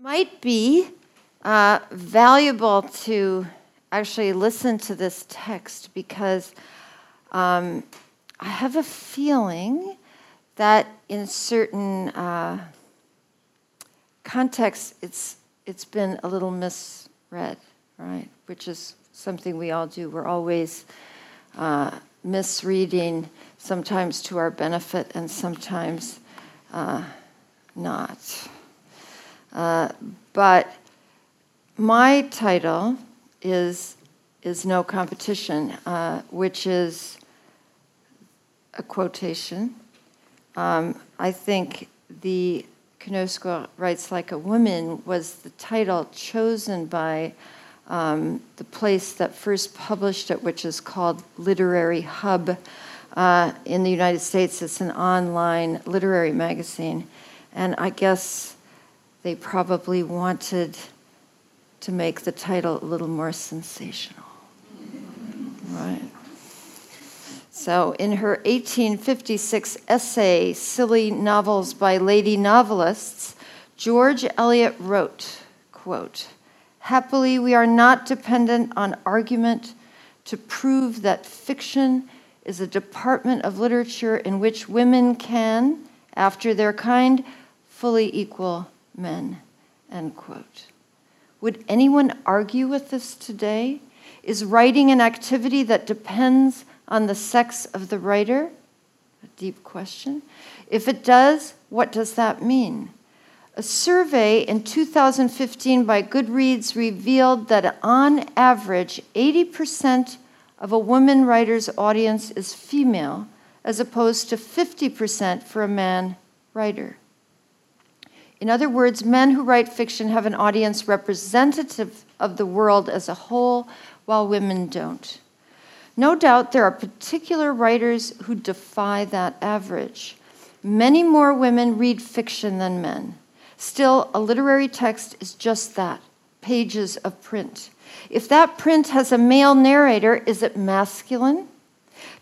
might be uh, valuable to actually listen to this text because um, I have a feeling that in certain uh, contexts it's it's been a little misread, right? Which is something we all do. We're always uh, misreading, sometimes to our benefit and sometimes uh, not. Uh, but my title is is no competition, uh, which is a quotation. Um, I think the Knausgård writes like a woman was the title chosen by um, the place that first published it, which is called Literary Hub. Uh, in the United States, it's an online literary magazine. And I guess they probably wanted to make the title a little more sensational. Right. So, in her 1856 essay, Silly Novels by Lady Novelists, George Eliot wrote, quote, Happily, we are not dependent on argument to prove that fiction is a department of literature in which women can, after their kind, fully equal men. End quote. Would anyone argue with this today? Is writing an activity that depends on the sex of the writer? A deep question. If it does, what does that mean? A survey in 2015 by Goodreads revealed that on average, 80% of a woman writer's audience is female, as opposed to 50% for a man writer. In other words, men who write fiction have an audience representative of the world as a whole, while women don't. No doubt there are particular writers who defy that average. Many more women read fiction than men. Still, a literary text is just that pages of print. If that print has a male narrator, is it masculine?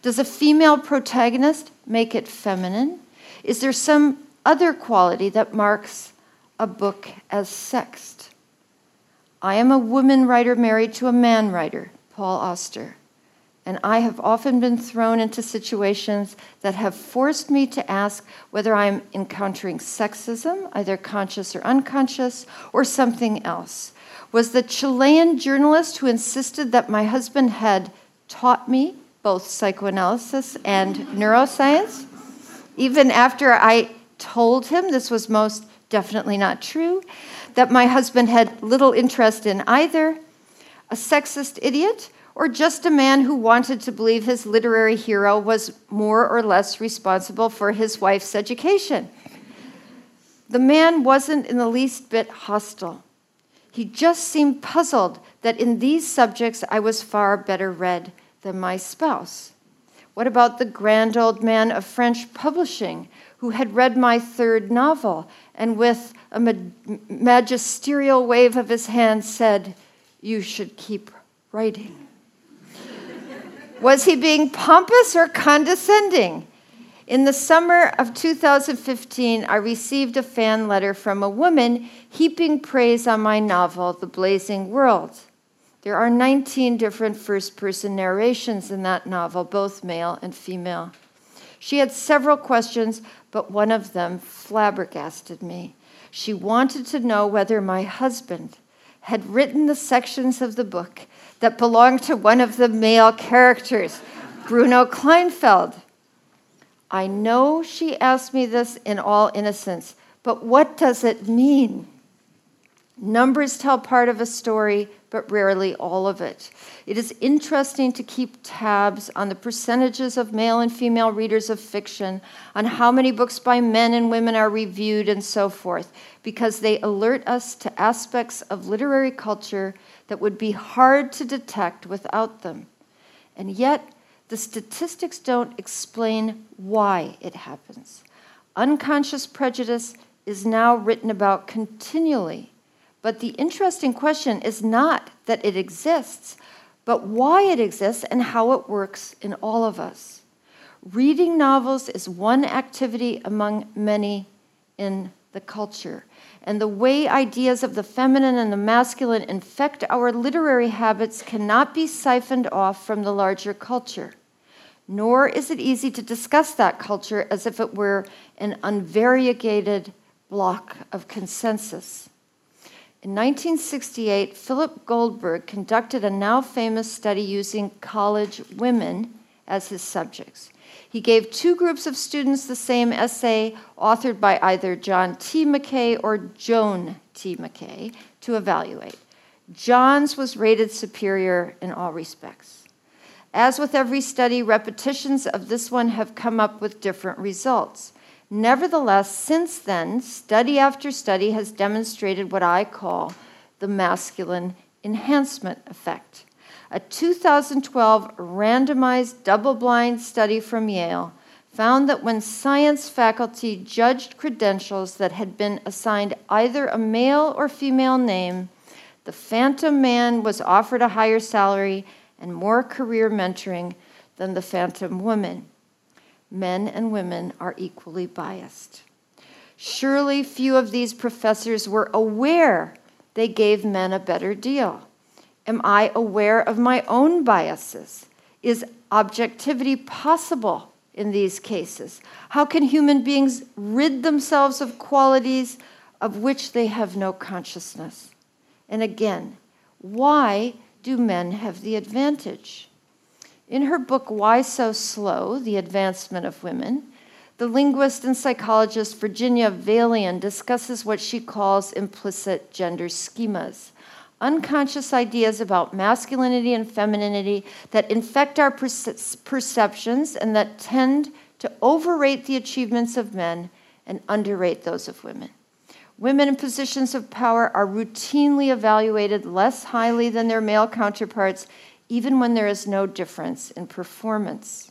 Does a female protagonist make it feminine? Is there some other quality that marks a book as sexed. I am a woman writer married to a man writer, Paul Auster, and I have often been thrown into situations that have forced me to ask whether I'm encountering sexism, either conscious or unconscious, or something else. Was the Chilean journalist who insisted that my husband had taught me both psychoanalysis and neuroscience, even after I told him this was most definitely not true, that my husband had little interest in either, a sexist idiot, or just a man who wanted to believe his literary hero was more or less responsible for his wife's education. The man wasn't in the least bit hostile. He just seemed puzzled that in these subjects I was far better read than my spouse. What about the grand old man of French publishing who had read my third novel and with a magisterial wave of his hand said, You should keep writing. Was he being pompous or condescending? In the summer of 2015, I received a fan letter from a woman heaping praise on my novel, The Blazing World. There are 19 different first person narrations in that novel, both male and female. She had several questions, but one of them flabbergasted me. She wanted to know whether my husband had written the sections of the book that belonged to one of the male characters, Bruno Kleinfeld. I know she asked me this in all innocence, but what does it mean? Numbers tell part of a story, but rarely all of it. It is interesting to keep tabs on the percentages of male and female readers of fiction, on how many books by men and women are reviewed, and so forth, because they alert us to aspects of literary culture that would be hard to detect without them. And yet, the statistics don't explain why it happens. Unconscious prejudice is now written about continually but the interesting question is not that it exists, but why it exists and how it works in all of us. Reading novels is one activity among many in the culture, and the way ideas of the feminine and the masculine infect our literary habits cannot be siphoned off from the larger culture. Nor is it easy to discuss that culture as if it were an unvariegated block of consensus. In 1968, Philip Goldberg conducted a now famous study using college women as his subjects. He gave two groups of students the same essay, authored by either John T. McKay or Joan T. McKay, to evaluate. John's was rated superior in all respects. As with every study, repetitions of this one have come up with different results. Nevertheless, since then, study after study has demonstrated what I call the masculine enhancement effect. A 2012 randomized double blind study from Yale found that when science faculty judged credentials that had been assigned either a male or female name, the phantom man was offered a higher salary and more career mentoring than the phantom woman. Men and women are equally biased. Surely few of these professors were aware they gave men a better deal. Am I aware of my own biases? Is objectivity possible in these cases? How can human beings rid themselves of qualities of which they have no consciousness? And again, why do men have the advantage? In her book, Why So Slow? The Advancement of Women, the linguist and psychologist Virginia Valian discusses what she calls implicit gender schemas unconscious ideas about masculinity and femininity that infect our perceptions and that tend to overrate the achievements of men and underrate those of women. Women in positions of power are routinely evaluated less highly than their male counterparts, even when there is no difference in performance.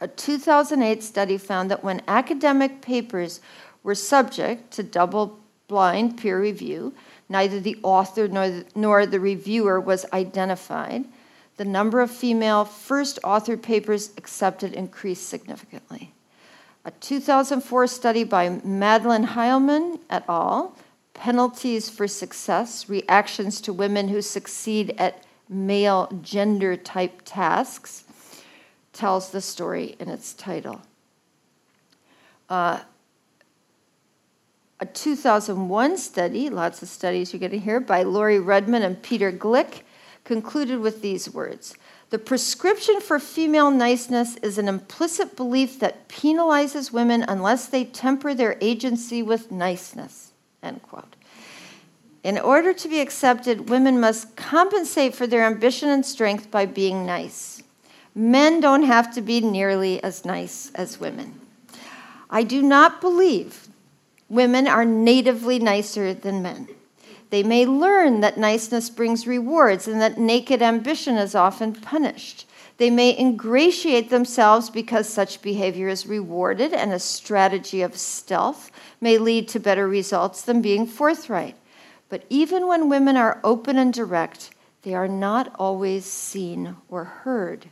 A 2008 study found that when academic papers were subject to double blind peer review, Neither the author nor the, nor the reviewer was identified. The number of female first authored papers accepted increased significantly. A 2004 study by Madeline Heilman et al., Penalties for Success Reactions to Women Who Succeed at Male Gender Type Tasks, tells the story in its title. Uh, a 2001 study, lots of studies you're going to hear, by Laurie Rudman and Peter Glick, concluded with these words The prescription for female niceness is an implicit belief that penalizes women unless they temper their agency with niceness. End quote. In order to be accepted, women must compensate for their ambition and strength by being nice. Men don't have to be nearly as nice as women. I do not believe Women are natively nicer than men. They may learn that niceness brings rewards and that naked ambition is often punished. They may ingratiate themselves because such behavior is rewarded, and a strategy of stealth may lead to better results than being forthright. But even when women are open and direct, they are not always seen or heard.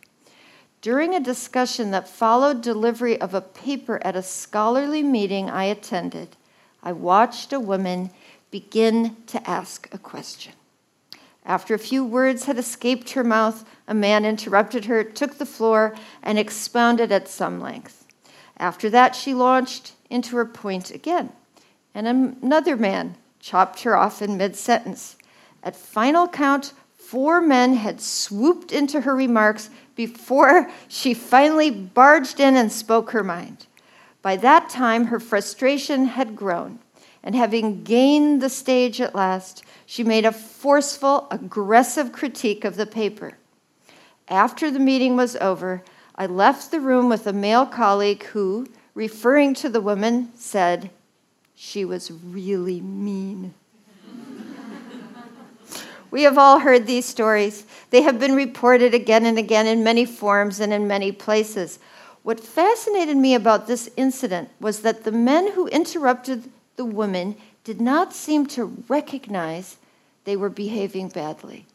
During a discussion that followed delivery of a paper at a scholarly meeting I attended, I watched a woman begin to ask a question. After a few words had escaped her mouth, a man interrupted her, took the floor, and expounded at some length. After that, she launched into her point again, and another man chopped her off in mid sentence. At final count, four men had swooped into her remarks before she finally barged in and spoke her mind. By that time, her frustration had grown, and having gained the stage at last, she made a forceful, aggressive critique of the paper. After the meeting was over, I left the room with a male colleague who, referring to the woman, said, She was really mean. we have all heard these stories. They have been reported again and again in many forms and in many places. What fascinated me about this incident was that the men who interrupted the woman did not seem to recognize they were behaving badly.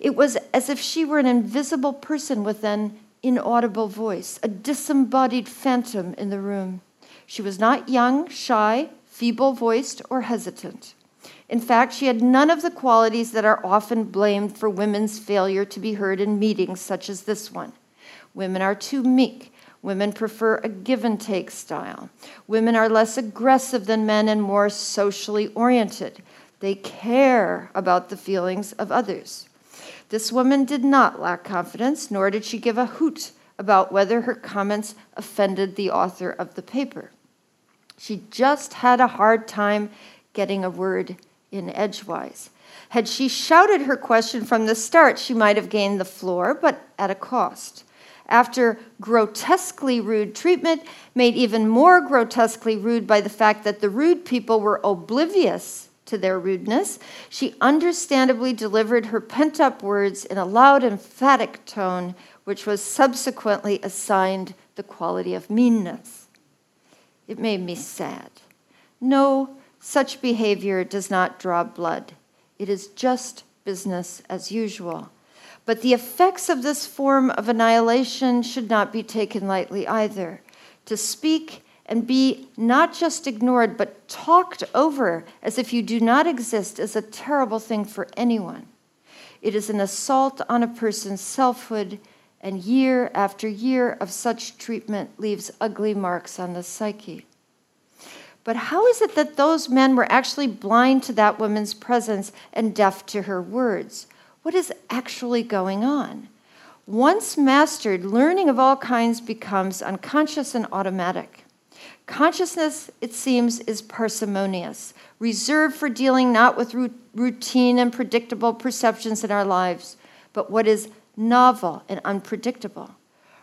It was as if she were an invisible person with an inaudible voice, a disembodied phantom in the room. She was not young, shy, feeble voiced, or hesitant. In fact, she had none of the qualities that are often blamed for women's failure to be heard in meetings such as this one. Women are too meek. Women prefer a give and take style. Women are less aggressive than men and more socially oriented. They care about the feelings of others. This woman did not lack confidence, nor did she give a hoot about whether her comments offended the author of the paper. She just had a hard time getting a word in edgewise. Had she shouted her question from the start, she might have gained the floor, but at a cost. After grotesquely rude treatment, made even more grotesquely rude by the fact that the rude people were oblivious to their rudeness, she understandably delivered her pent up words in a loud, emphatic tone, which was subsequently assigned the quality of meanness. It made me sad. No, such behavior does not draw blood. It is just business as usual. But the effects of this form of annihilation should not be taken lightly either. To speak and be not just ignored, but talked over as if you do not exist is a terrible thing for anyone. It is an assault on a person's selfhood, and year after year of such treatment leaves ugly marks on the psyche. But how is it that those men were actually blind to that woman's presence and deaf to her words? What is actually going on? Once mastered, learning of all kinds becomes unconscious and automatic. Consciousness, it seems, is parsimonious, reserved for dealing not with routine and predictable perceptions in our lives, but what is novel and unpredictable.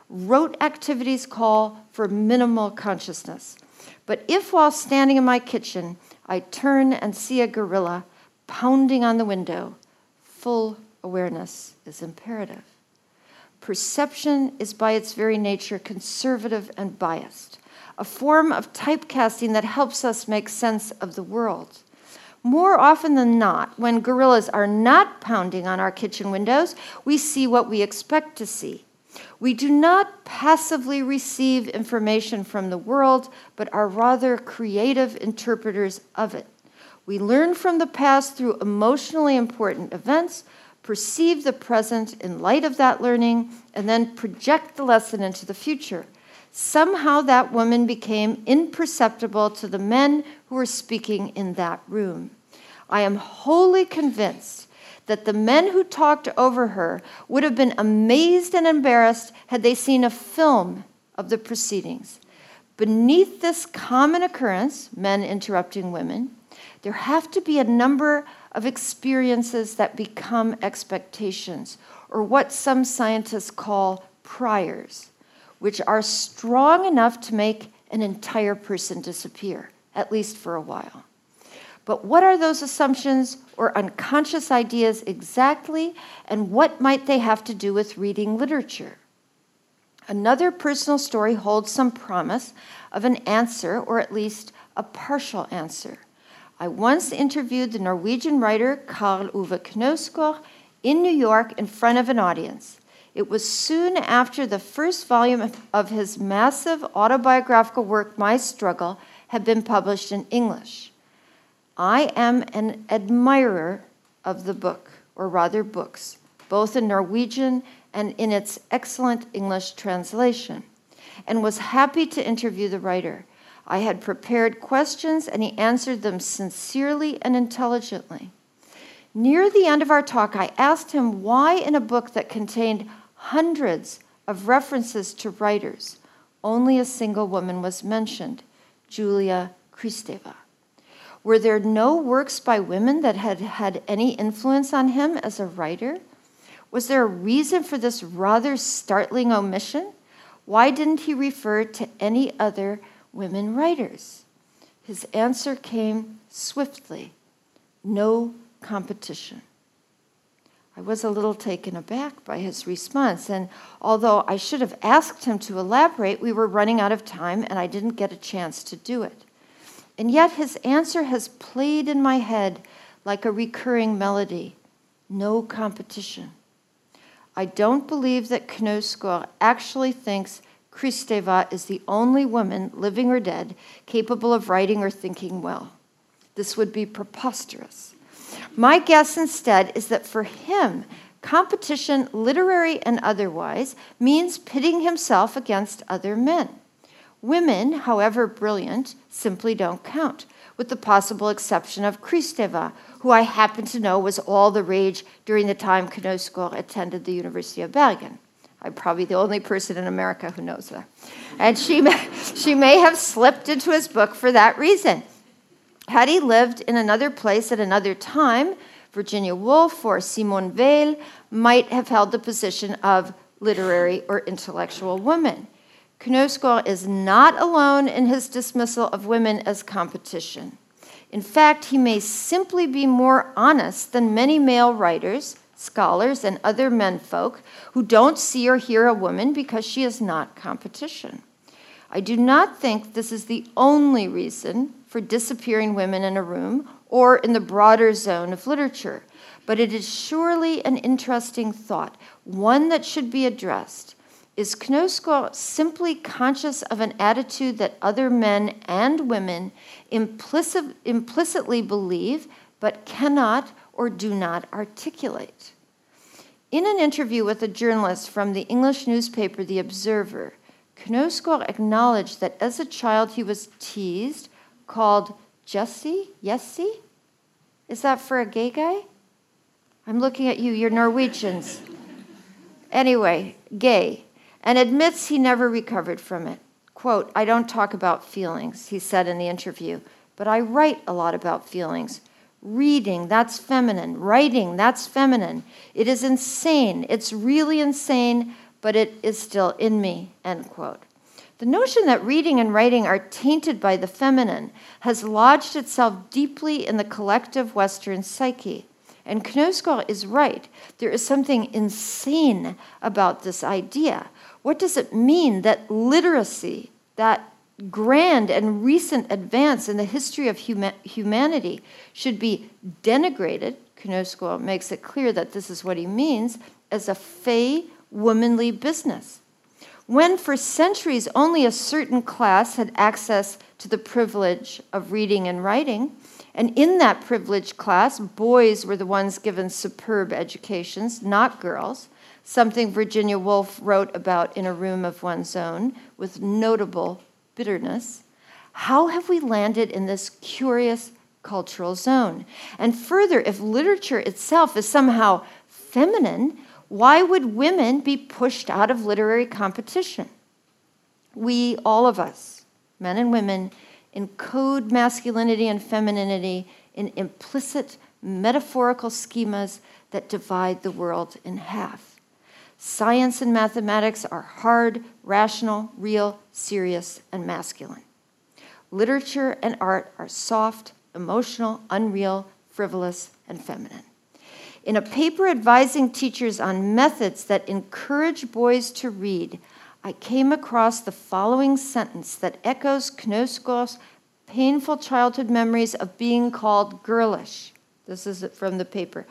Rote activities call for minimal consciousness. But if while standing in my kitchen I turn and see a gorilla pounding on the window, full awareness is imperative. Perception is by its very nature conservative and biased, a form of typecasting that helps us make sense of the world. More often than not, when gorillas are not pounding on our kitchen windows, we see what we expect to see we do not passively receive information from the world, but are rather creative interpreters of it. We learn from the past through emotionally important events, perceive the present in light of that learning, and then project the lesson into the future. Somehow that woman became imperceptible to the men who were speaking in that room. I am wholly convinced that the men who talked over her would have been amazed and embarrassed had they seen a film of the proceedings. Beneath this common occurrence, men interrupting women, there have to be a number of experiences that become expectations, or what some scientists call priors, which are strong enough to make an entire person disappear, at least for a while. But what are those assumptions or unconscious ideas exactly, and what might they have to do with reading literature? Another personal story holds some promise of an answer, or at least a partial answer. I once interviewed the Norwegian writer Karl Ove Knausgård in New York in front of an audience. It was soon after the first volume of his massive autobiographical work, My Struggle, had been published in English. I am an admirer of the book, or rather books, both in Norwegian and in its excellent English translation, and was happy to interview the writer. I had prepared questions, and he answered them sincerely and intelligently. Near the end of our talk, I asked him why, in a book that contained hundreds of references to writers, only a single woman was mentioned, Julia Kristeva. Were there no works by women that had had any influence on him as a writer? Was there a reason for this rather startling omission? Why didn't he refer to any other women writers? His answer came swiftly no competition. I was a little taken aback by his response, and although I should have asked him to elaborate, we were running out of time and I didn't get a chance to do it. And yet his answer has played in my head like a recurring melody no competition. I don't believe that Knausgård actually thinks Kristeva is the only woman, living or dead, capable of writing or thinking well. This would be preposterous. My guess instead is that for him, competition, literary and otherwise, means pitting himself against other men. Women, however brilliant, simply don't count, with the possible exception of Kristeva, who I happen to know was all the rage during the time Knausgård attended the University of Bergen. I'm probably the only person in America who knows that. And she may, she may have slipped into his book for that reason. Had he lived in another place at another time, Virginia Woolf or Simone Weil might have held the position of literary or intellectual woman. Knausgård is not alone in his dismissal of women as competition. In fact, he may simply be more honest than many male writers scholars, and other menfolk who don't see or hear a woman because she is not competition. I do not think this is the only reason for disappearing women in a room or in the broader zone of literature, but it is surely an interesting thought, one that should be addressed. Is Knausgård simply conscious of an attitude that other men and women implicit, implicitly believe but cannot or do not articulate? In an interview with a journalist from the English newspaper The Observer, Knausgård acknowledged that as a child he was teased, called Jesse, Jesse? Is that for a gay guy? I'm looking at you, you're Norwegians. anyway, gay, and admits he never recovered from it. Quote, I don't talk about feelings, he said in the interview, but I write a lot about feelings. Reading, that's feminine. Writing, that's feminine. It is insane. It's really insane, but it is still in me, end quote. The notion that reading and writing are tainted by the feminine has lodged itself deeply in the collective Western psyche. And Knausgård is right. There is something insane about this idea. What does it mean that literacy, that grand and recent advance in the history of huma- humanity should be denigrated, Knausgård makes it clear that this is what he means, as a fey, womanly business. When for centuries only a certain class had access to the privilege of reading and writing, and in that privileged class, boys were the ones given superb educations, not girls, something Virginia Woolf wrote about in A Room of One's Own with notable bitterness, how have we landed in this curious cultural zone? And further, if literature itself is somehow feminine, why would women be pushed out of literary competition? We, all of us, men and women, encode masculinity and femininity in implicit metaphorical schemas that divide the world in half. Science and mathematics are hard, rational, real, serious, and masculine. Literature and art are soft, emotional, unreal, frivolous, and feminine. In a paper advising teachers on methods that encourage boys to read, I came across the following sentence that echoes Knausgård's painful childhood memories of being called girlish. This is from the paper.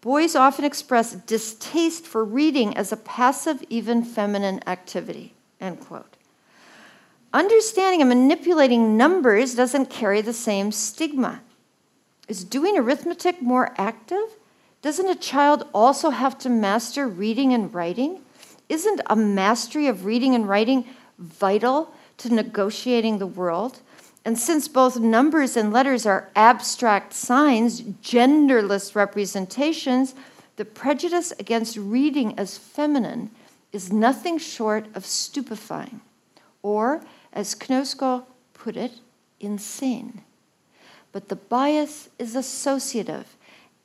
Boys often express distaste for reading as a passive, even feminine activity. End quote. Understanding and manipulating numbers doesn't carry the same stigma. Is doing arithmetic more active? Doesn't a child also have to master reading and writing? Isn't a mastery of reading and writing vital to negotiating the world? And since both numbers and letters are abstract signs, genderless representations, the prejudice against reading as feminine is nothing short of stupefying, or, as Knausgård put it, insane. But the bias is associative.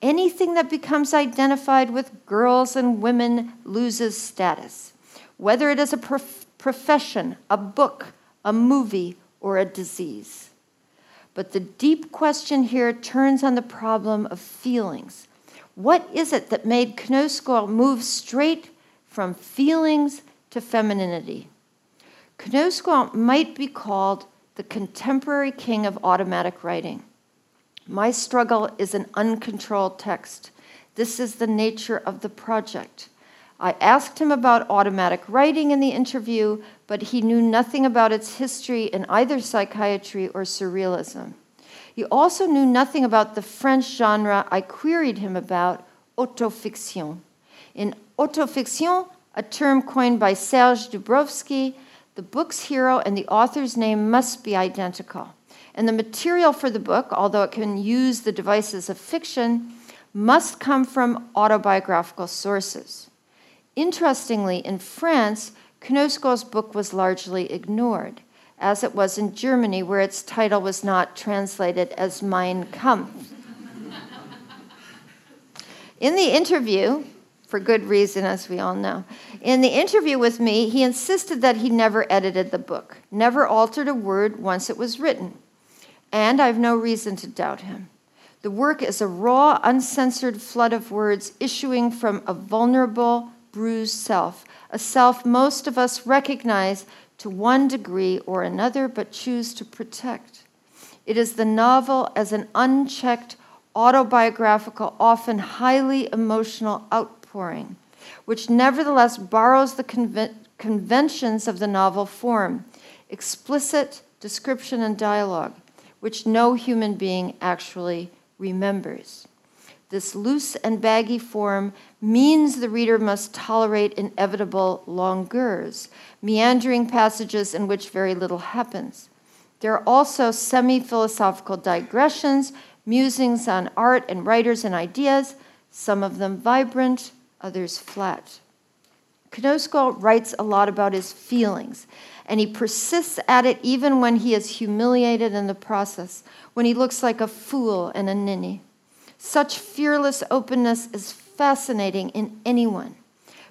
Anything that becomes identified with girls and women loses status, whether it is a prof- profession, a book, a movie, or a disease. But the deep question here turns on the problem of feelings. What is it that made Knausgård move straight from feelings to femininity? Knausgård might be called the contemporary king of automatic writing. My struggle is an uncontrolled text. This is the nature of the project. I asked him about automatic writing in the interview, but he knew nothing about its history in either psychiatry or surrealism. He also knew nothing about the French genre I queried him about, autofiction. In autofiction, a term coined by Serge Doubrovsky, the book's hero and the author's name must be identical. And the material for the book, although it can use the devices of fiction, must come from autobiographical sources. Interestingly, in France, Knausgård's book was largely ignored, as it was in Germany, where its title was not translated as Mein Kampf. in the interview, for good reason, as we all know. In the interview with me, he insisted that he never edited the book, never altered a word once it was written. And I have no reason to doubt him. The work is a raw, uncensored flood of words issuing from a vulnerable, bruised self, a self most of us recognize to one degree or another but choose to protect. It is the novel as an unchecked, autobiographical, often highly emotional outpouring, which nevertheless borrows the conven- conventions of the novel form explicit description and dialogue, which no human being actually remembers. This loose and baggy form means the reader must tolerate inevitable longueurs, meandering passages in which very little happens. There are also semi philosophical digressions, musings on art and writers and ideas, some of them vibrant, others flat. Knausgård writes a lot about his feelings, and he persists at it even when he is humiliated in the process, when he looks like a fool and a ninny. Such fearless openness is fascinating in anyone,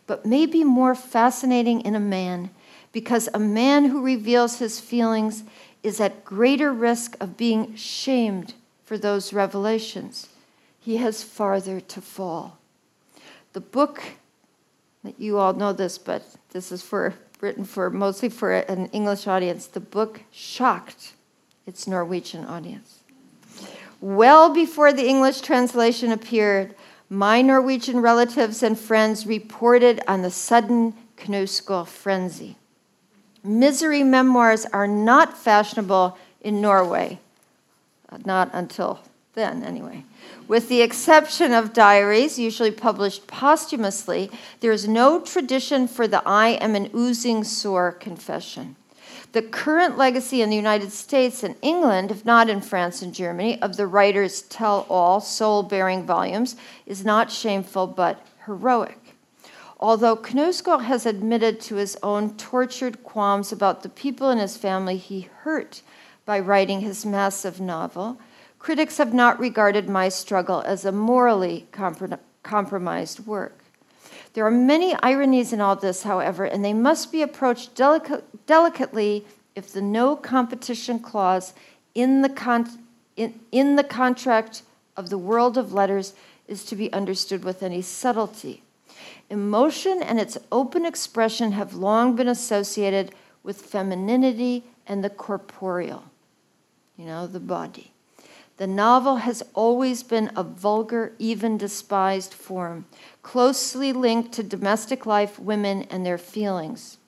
but maybe more fascinating in a man, because a man who reveals his feelings is at greater risk of being shamed for those revelations. He has farther to fall. The book, that you all know this, but this is for written for mostly for an English audience. The book shocked its Norwegian audience. Well before the English translation appeared, my Norwegian relatives and friends reported on the sudden Knausgård frenzy. Misery memoirs are not fashionable in Norway, not until then, anyway. With the exception of diaries, usually published posthumously, there is no tradition for the I am an oozing sore confession. The current legacy in the United States and England, if not in France and Germany, of the writer's tell all, soul bearing volumes is not shameful but heroic. Although Knausgård has admitted to his own tortured qualms about the people in his family he hurt by writing his massive novel, critics have not regarded my struggle as a morally comprom- compromised work. There are many ironies in all this, however, and they must be approached delica- delicately if the no competition clause in the, con- in, in the contract of the world of letters is to be understood with any subtlety. Emotion and its open expression have long been associated with femininity and the corporeal, you know, the body. The novel has always been a vulgar, even despised form, closely linked to domestic life, women, and their feelings.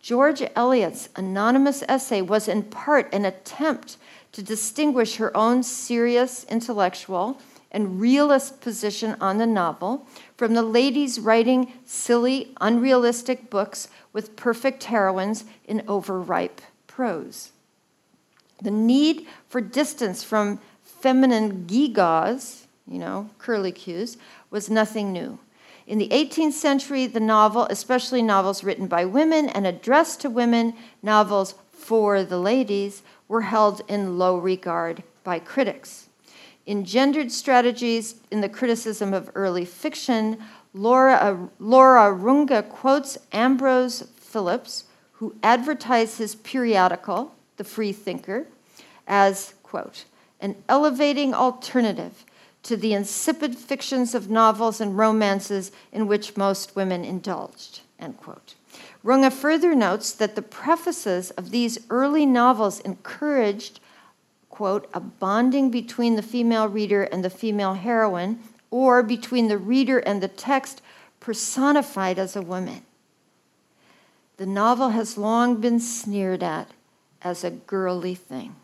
George Eliot's anonymous essay was in part an attempt to distinguish her own serious intellectual and realist position on the novel from the ladies writing silly, unrealistic books with perfect heroines in overripe prose. The need for distance from feminine gewgaws, you know, curlicues, was nothing new. In the 18th century, the novel, especially novels written by women and addressed to women, novels for the ladies, were held in low regard by critics. In Gendered Strategies in the Criticism of Early Fiction, Laura, uh, Laura Runge quotes Ambrose Philips, who advertised his periodical, The Free Thinker, as, quote, an elevating alternative to the insipid fictions of novels and romances in which most women indulged. End quote. Runge further notes that the prefaces of these early novels encouraged, quote, a bonding between the female reader and the female heroine, or between the reader and the text, personified as a woman. The novel has long been sneered at as a girly thing.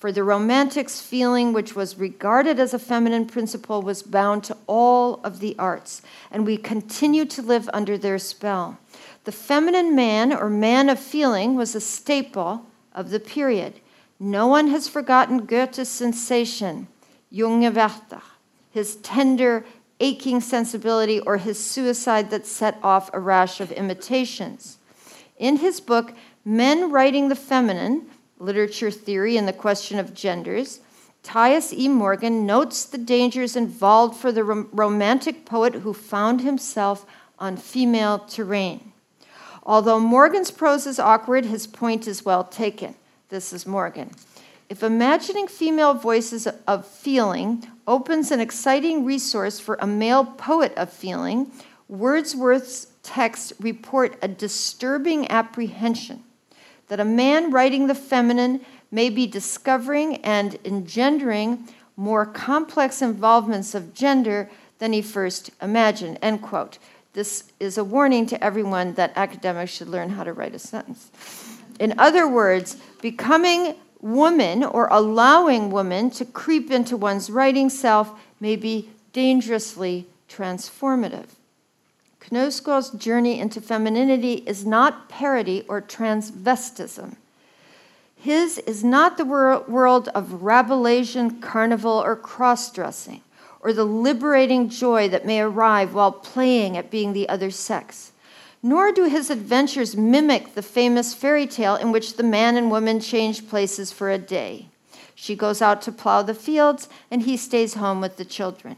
For the Romantics, feeling, which was regarded as a feminine principle, was bound to all of the arts, and we continue to live under their spell. The feminine man or man of feeling was a staple of the period. No one has forgotten Goethe's sensation, junge Werther, his tender, aching sensibility, or his suicide that set off a rash of imitations. In his book, Men Writing the Feminine Literature Theory and the Question of Genders, Thaïs E. Morgan notes the dangers involved for the rom- romantic poet who found himself on female terrain. Although Morgan's prose is awkward, his point is well taken. This is Morgan. If imagining female voices of feeling opens an exciting resource for a male poet of feeling, Wordsworth's texts report a disturbing apprehension that a man writing the feminine may be discovering and engendering more complex involvements of gender than he first imagined. End quote. This is a warning to everyone that academics should learn how to write a sentence. In other words, becoming woman or allowing woman to creep into one's writing self may be dangerously transformative. Knausgård's journey into femininity is not parody or transvestism. His is not the wor- world of Rabelaisian carnival or cross dressing or the liberating joy that may arrive while playing at being the other sex. Nor do his adventures mimic the famous fairy tale in which the man and woman change places for a day. She goes out to plow the fields, and he stays home with the children.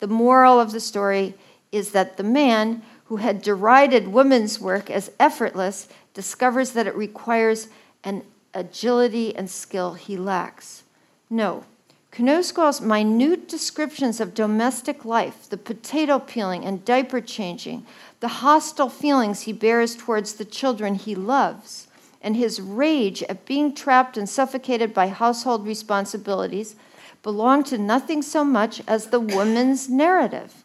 The moral of the story is that the man who had derided women's work as effortless discovers that it requires an agility and skill he lacks. No, Knausgård's minute descriptions of domestic life, the potato peeling and diaper changing, the hostile feelings he bears towards the children he loves, and his rage at being trapped and suffocated by household responsibilities belong to nothing so much as the woman's narrative.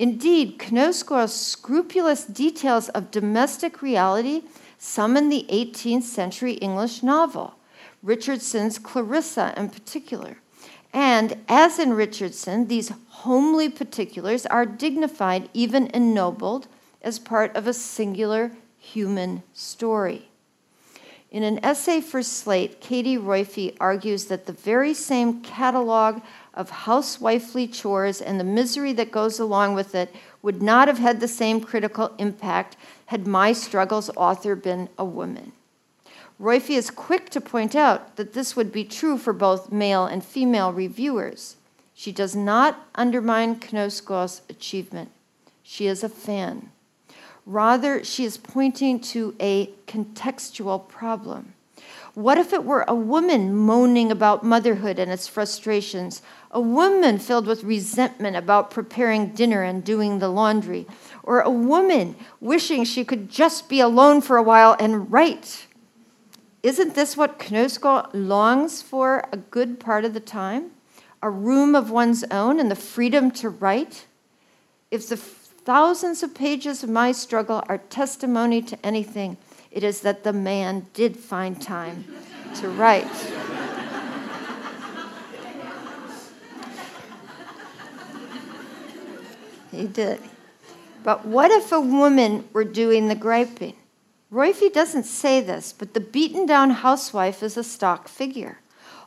Indeed, Knausgård's scrupulous details of domestic reality summon the 18th century English novel, Richardson's Clarissa in particular. And as in Richardson, these homely particulars are dignified, even ennobled, as part of a singular human story. In an essay for Slate, Katie Roiphe argues that the very same catalog of housewifely chores and the misery that goes along with it would not have had the same critical impact had my struggles author been a woman. Roiphe is quick to point out that this would be true for both male and female reviewers. She does not undermine Knausgård's achievement. She is a fan. Rather, she is pointing to a contextual problem. What if it were a woman moaning about motherhood and its frustrations, a woman filled with resentment about preparing dinner and doing the laundry, or a woman wishing she could just be alone for a while and write? Isn't this what Knausgård longs for a good part of the time? A room of one's own and the freedom to write? If the thousands of pages of my struggle are testimony to anything, it is that the man did find time to write. he did. But what if a woman were doing the griping? Roiphe doesn't say this, but the beaten down housewife is a stock figure.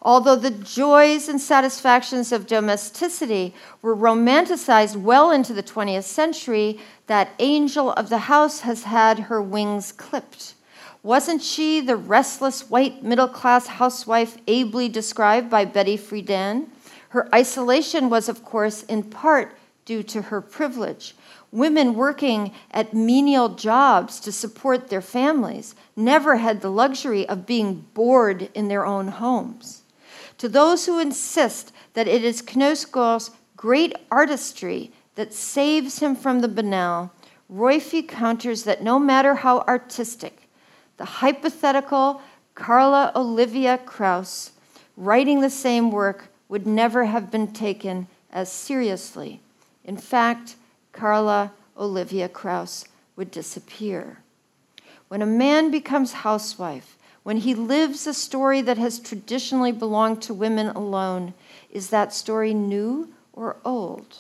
Although the joys and satisfactions of domesticity were romanticized well into the 20th century, that angel of the house has had her wings clipped. Wasn't she the restless white middle class housewife ably described by Betty Friedan? Her isolation was, of course, in part due to her privilege. Women working at menial jobs to support their families never had the luxury of being bored in their own homes. To those who insist that it is Knausgård's great artistry that saves him from the banal, Roiphe counters that no matter how artistic, the hypothetical Carla Olivia Kraus writing the same work would never have been taken as seriously. In fact, Carla Olivia Krauss would disappear. When a man becomes housewife, when he lives a story that has traditionally belonged to women alone, is that story new or old?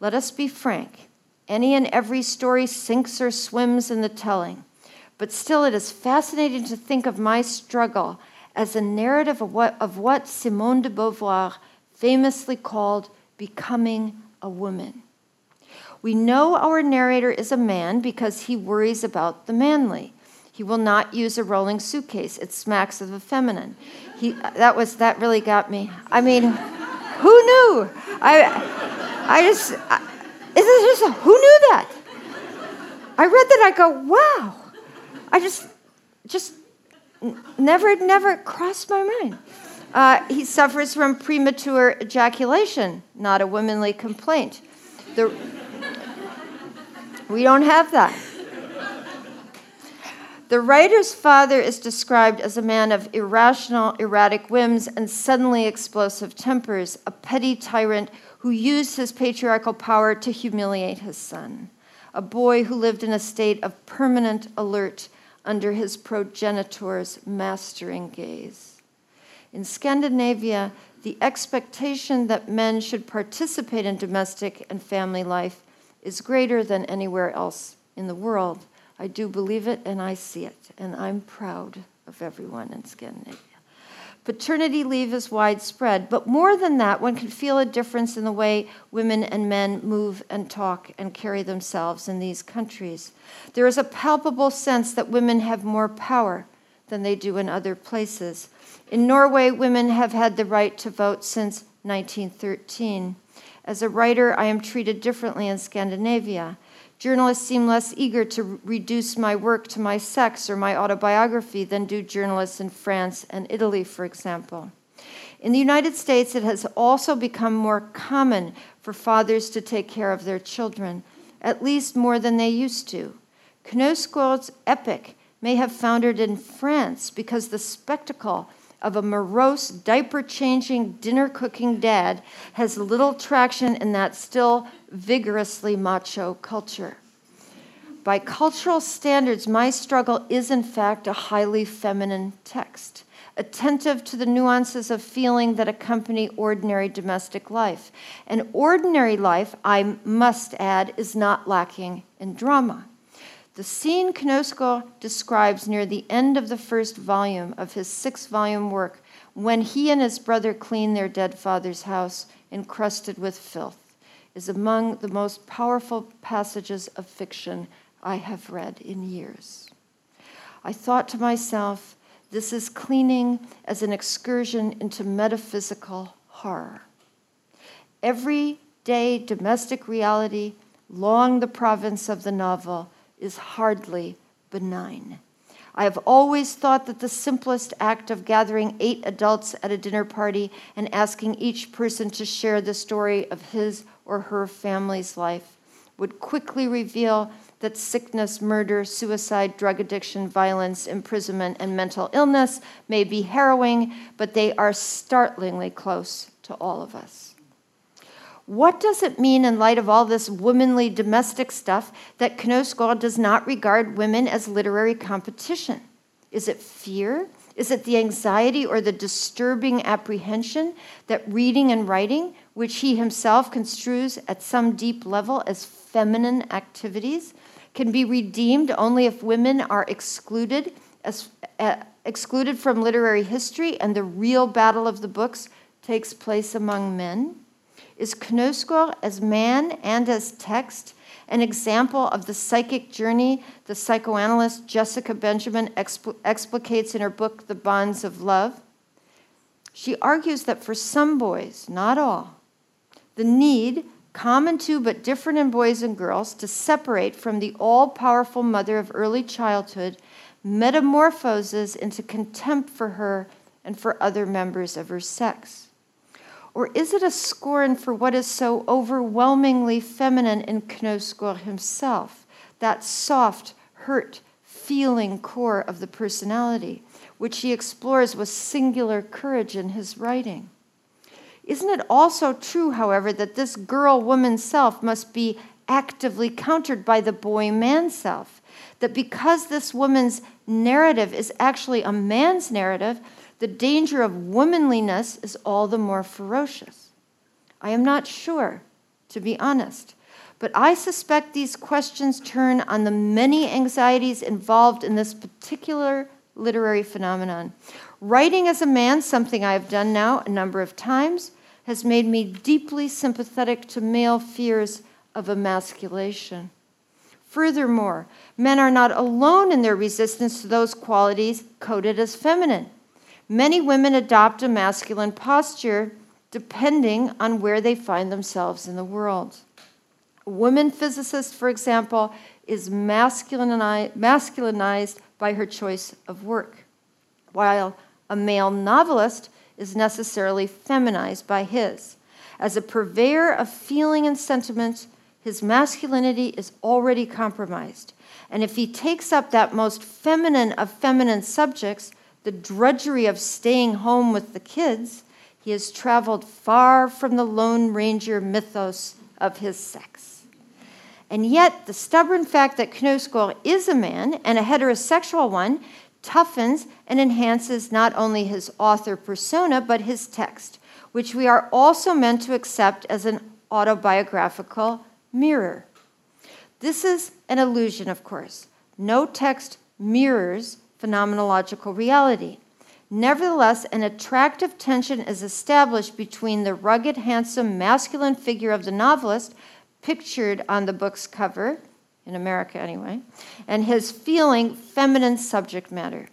Let us be frank. Any and every story sinks or swims in the telling. But still, it is fascinating to think of my struggle as a narrative of what, of what Simone de Beauvoir famously called becoming a woman. We know our narrator is a man because he worries about the manly. He will not use a rolling suitcase. It smacks of the feminine. He, that was that really got me. I mean, who knew? I, I just, I, is just who knew that? I read that. I go, wow. I just, just never, never crossed my mind. Uh, he suffers from premature ejaculation, not a womanly complaint. The, we don't have that. The writer's father is described as a man of irrational, erratic whims and suddenly explosive tempers, a petty tyrant who used his patriarchal power to humiliate his son, a boy who lived in a state of permanent alert under his progenitor's mastering gaze. In Scandinavia, the expectation that men should participate in domestic and family life is greater than anywhere else in the world. I do believe it and I see it, and I'm proud of everyone in Scandinavia. Paternity leave is widespread, but more than that, one can feel a difference in the way women and men move and talk and carry themselves in these countries. There is a palpable sense that women have more power than they do in other places. In Norway, women have had the right to vote since 1913. As a writer, I am treated differently in Scandinavia. Journalists seem less eager to reduce my work to my sex or my autobiography than do journalists in France and Italy, for example. In the United States, it has also become more common for fathers to take care of their children, at least more than they used to. Knausgård's epic may have foundered in France because the spectacle of a morose, diaper changing, dinner cooking dad has little traction in that still vigorously macho culture. By cultural standards, my struggle is in fact a highly feminine text, attentive to the nuances of feeling that accompany ordinary domestic life. And ordinary life, I must add, is not lacking in drama. The scene Knausgård describes near the end of the first volume of his six volume work, when he and his brother clean their dead father's house encrusted with filth, is among the most powerful passages of fiction I have read in years. I thought to myself, this is cleaning as an excursion into metaphysical horror. Everyday domestic reality, long the province of the novel, is hardly benign. I have always thought that the simplest act of gathering eight adults at a dinner party and asking each person to share the story of his or her family's life would quickly reveal that sickness, murder, suicide, drug addiction, violence, imprisonment, and mental illness may be harrowing, but they are startlingly close to all of us. What does it mean in light of all this womanly domestic stuff that Knausgård does not regard women as literary competition? Is it fear? Is it the anxiety or the disturbing apprehension that reading and writing, which he himself construes at some deep level as feminine activities, can be redeemed only if women are excluded as uh, excluded from literary history and the real battle of the books takes place among men? Is Knausgård as man and as text an example of the psychic journey the psychoanalyst Jessica Benjamin expl- explicates in her book, The Bonds of Love? She argues that for some boys, not all, the need, common to but different in boys and girls, to separate from the all powerful mother of early childhood metamorphoses into contempt for her and for other members of her sex. Or is it a scorn for what is so overwhelmingly feminine in Knausgård himself, that soft, hurt, feeling core of the personality, which he explores with singular courage in his writing? Isn't it also true, however, that this girl woman self must be actively countered by the boy man self. That because this woman's narrative is actually a man's narrative, the danger of womanliness is all the more ferocious. I am not sure, to be honest, but I suspect these questions turn on the many anxieties involved in this particular literary phenomenon. Writing as a man, something I have done now a number of times, has made me deeply sympathetic to male fears of emasculation. Furthermore, men are not alone in their resistance to those qualities coded as feminine. Many women adopt a masculine posture depending on where they find themselves in the world. A woman physicist, for example, is masculinized by her choice of work, while a male novelist is necessarily feminized by his. As a purveyor of feeling and sentiment, his masculinity is already compromised. And if he takes up that most feminine of feminine subjects, the drudgery of staying home with the kids, he has traveled far from the Lone Ranger mythos of his sex. And yet, the stubborn fact that Knausgård is a man and a heterosexual one toughens and enhances not only his author persona, but his text, which we are also meant to accept as an autobiographical mirror. This is an illusion, of course. No text mirrors phenomenological reality. Nevertheless, an attractive tension is established between the rugged, handsome, masculine figure of the novelist, pictured on the book's cover, in America anyway, and his feeling feminine subject matter.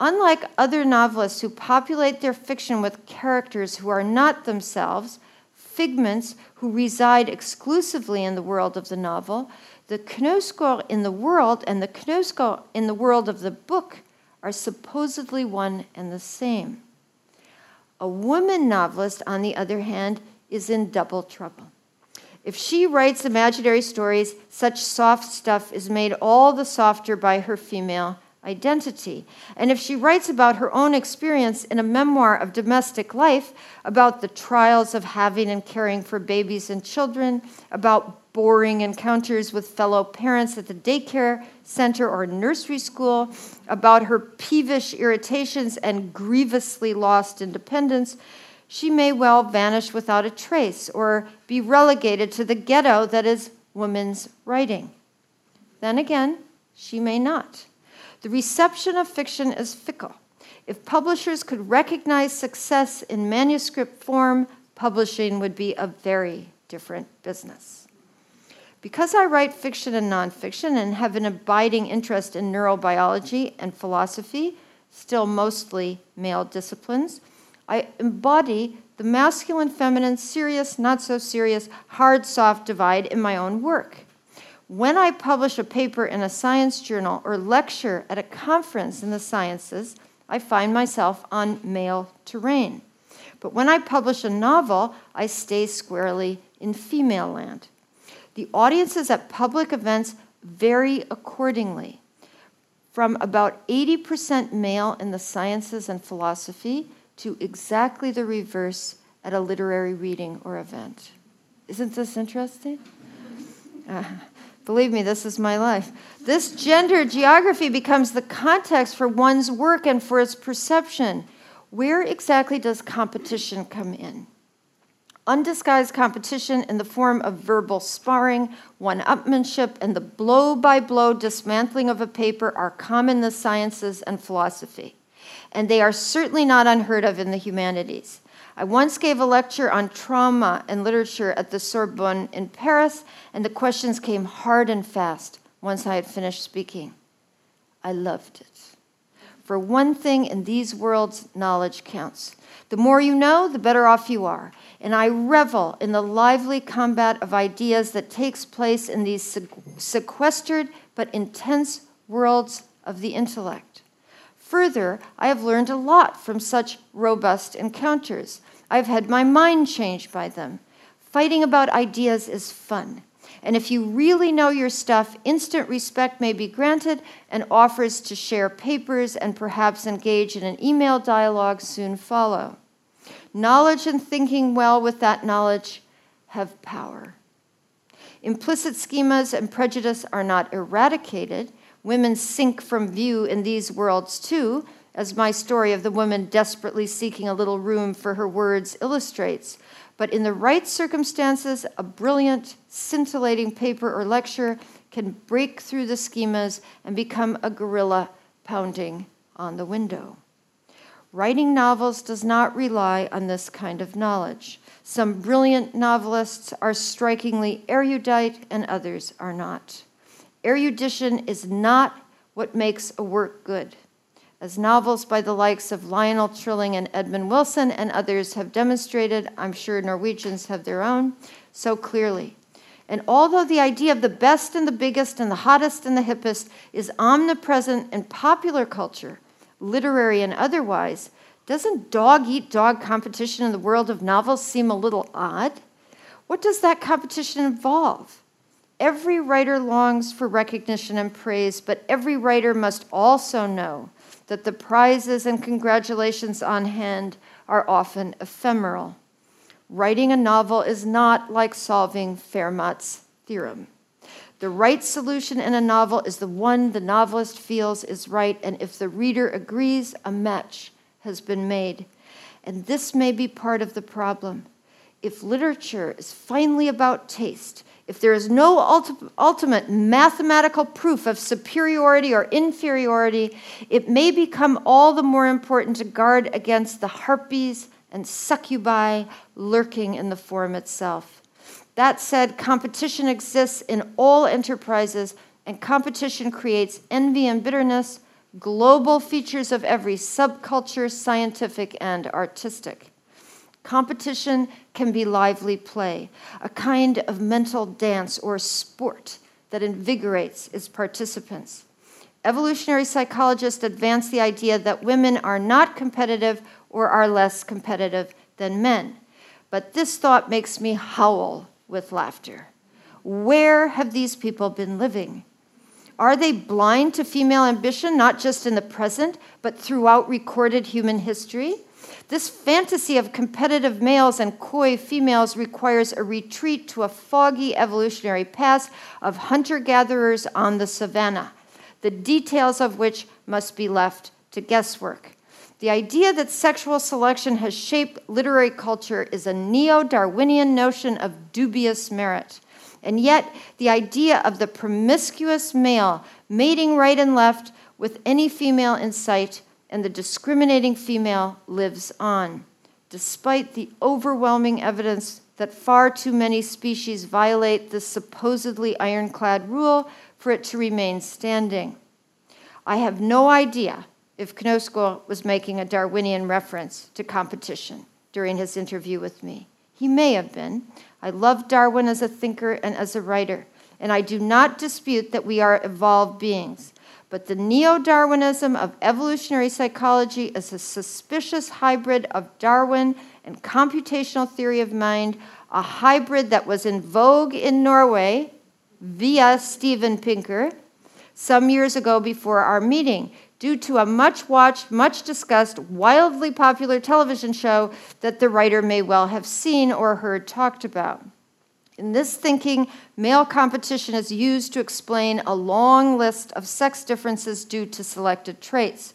Unlike other novelists who populate their fiction with characters who are not themselves figments who reside exclusively in the world of the novel, the Knausgård in the world and the Knausgård in the world of the book are supposedly one and the same. A woman novelist, on the other hand, is in double trouble. If she writes imaginary stories, such soft stuff is made all the softer by her female identity. And if she writes about her own experience in a memoir of domestic life, about the trials of having and caring for babies and children, about boring encounters with fellow parents at the daycare center or nursery school, about her peevish irritations and grievously lost independence, she may well vanish without a trace or be relegated to the ghetto that is women's writing. Then again, she may not. The reception of fiction is fickle. If publishers could recognize success in manuscript form, publishing would be a very different business. Because I write fiction and nonfiction and have an abiding interest in neurobiology and philosophy, still mostly male disciplines, I embody the masculine, feminine, serious, not so serious, hard, soft divide in my own work. When I publish a paper in a science journal or lecture at a conference in the sciences, I find myself on male terrain. But when I publish a novel, I stay squarely in female land. The audiences at public events vary accordingly. From about 80% male in the sciences and philosophy to exactly the reverse at a literary reading or event. Isn't this interesting? Uh, believe me, this is my life. This gender geography becomes the context for one's work and for its perception. Where exactly does competition come in? Undisguised competition in the form of verbal sparring, one upmanship, and the blow by blow dismantling of a paper are common in the sciences and philosophy and they are certainly not unheard of in the humanities. I once gave a lecture on trauma and literature at the Sorbonne in Paris, and the questions came hard and fast once I had finished speaking. I loved it. For one thing, in these worlds, knowledge counts. The more you know, the better off you are. And I revel in the lively combat of ideas that takes place in these sequestered but intense worlds of the intellect. Further, I have learned a lot from such robust encounters. I've had my mind changed by them. Fighting about ideas is fun. And if you really know your stuff, instant respect may be granted, and offers to share papers and perhaps engage in an email dialogue soon follow. Knowledge and thinking well with that knowledge have power. Implicit schemas and prejudice are not eradicated. Women sink from view in these worlds too, as my story of the woman desperately seeking a little room for her words illustrates. But in the right circumstances, a brilliant, scintillating paper or lecture can break through the schemas and become a gorilla pounding on the window. Writing novels does not rely on this kind of knowledge. Some brilliant novelists are strikingly erudite, and others are not. Erudition is not what makes a work good. As novels by the likes of Lionel Trilling and Edmund Wilson and others have demonstrated, I'm sure Norwegians have their own, so clearly. And although the idea of the best and the biggest and the hottest and the hippest is omnipresent in popular culture, literary and otherwise, doesn't dog eat dog competition in the world of novels seem a little odd? What does that competition involve? Every writer longs for recognition and praise, but every writer must also know that the prizes and congratulations on hand are often ephemeral. Writing a novel is not like solving Fermat's theorem. The right solution in a novel is the one the novelist feels is right, and if the reader agrees, a match has been made. And this may be part of the problem. If literature is finally about taste, if there is no ulti- ultimate mathematical proof of superiority or inferiority, it may become all the more important to guard against the harpies and succubi lurking in the form itself. That said, competition exists in all enterprises, and competition creates envy and bitterness, global features of every subculture, scientific and artistic. Competition can be lively play, a kind of mental dance or sport that invigorates its participants. Evolutionary psychologists advance the idea that women are not competitive or are less competitive than men. But this thought makes me howl with laughter. Where have these people been living? Are they blind to female ambition, not just in the present, but throughout recorded human history? This fantasy of competitive males and coy females requires a retreat to a foggy evolutionary past of hunter gatherers on the savannah, the details of which must be left to guesswork. The idea that sexual selection has shaped literary culture is a neo Darwinian notion of dubious merit. And yet, the idea of the promiscuous male mating right and left with any female in sight and the discriminating female lives on, despite the overwhelming evidence that far too many species violate this supposedly ironclad rule for it to remain standing. I have no idea if Knausgård was making a Darwinian reference to competition during his interview with me. He may have been. I love Darwin as a thinker and as a writer, and I do not dispute that we are evolved beings. But the neo Darwinism of evolutionary psychology is a suspicious hybrid of Darwin and computational theory of mind, a hybrid that was in vogue in Norway via Steven Pinker some years ago before our meeting due to a much watched, much discussed, wildly popular television show that the writer may well have seen or heard talked about. In this thinking, male competition is used to explain a long list of sex differences due to selected traits.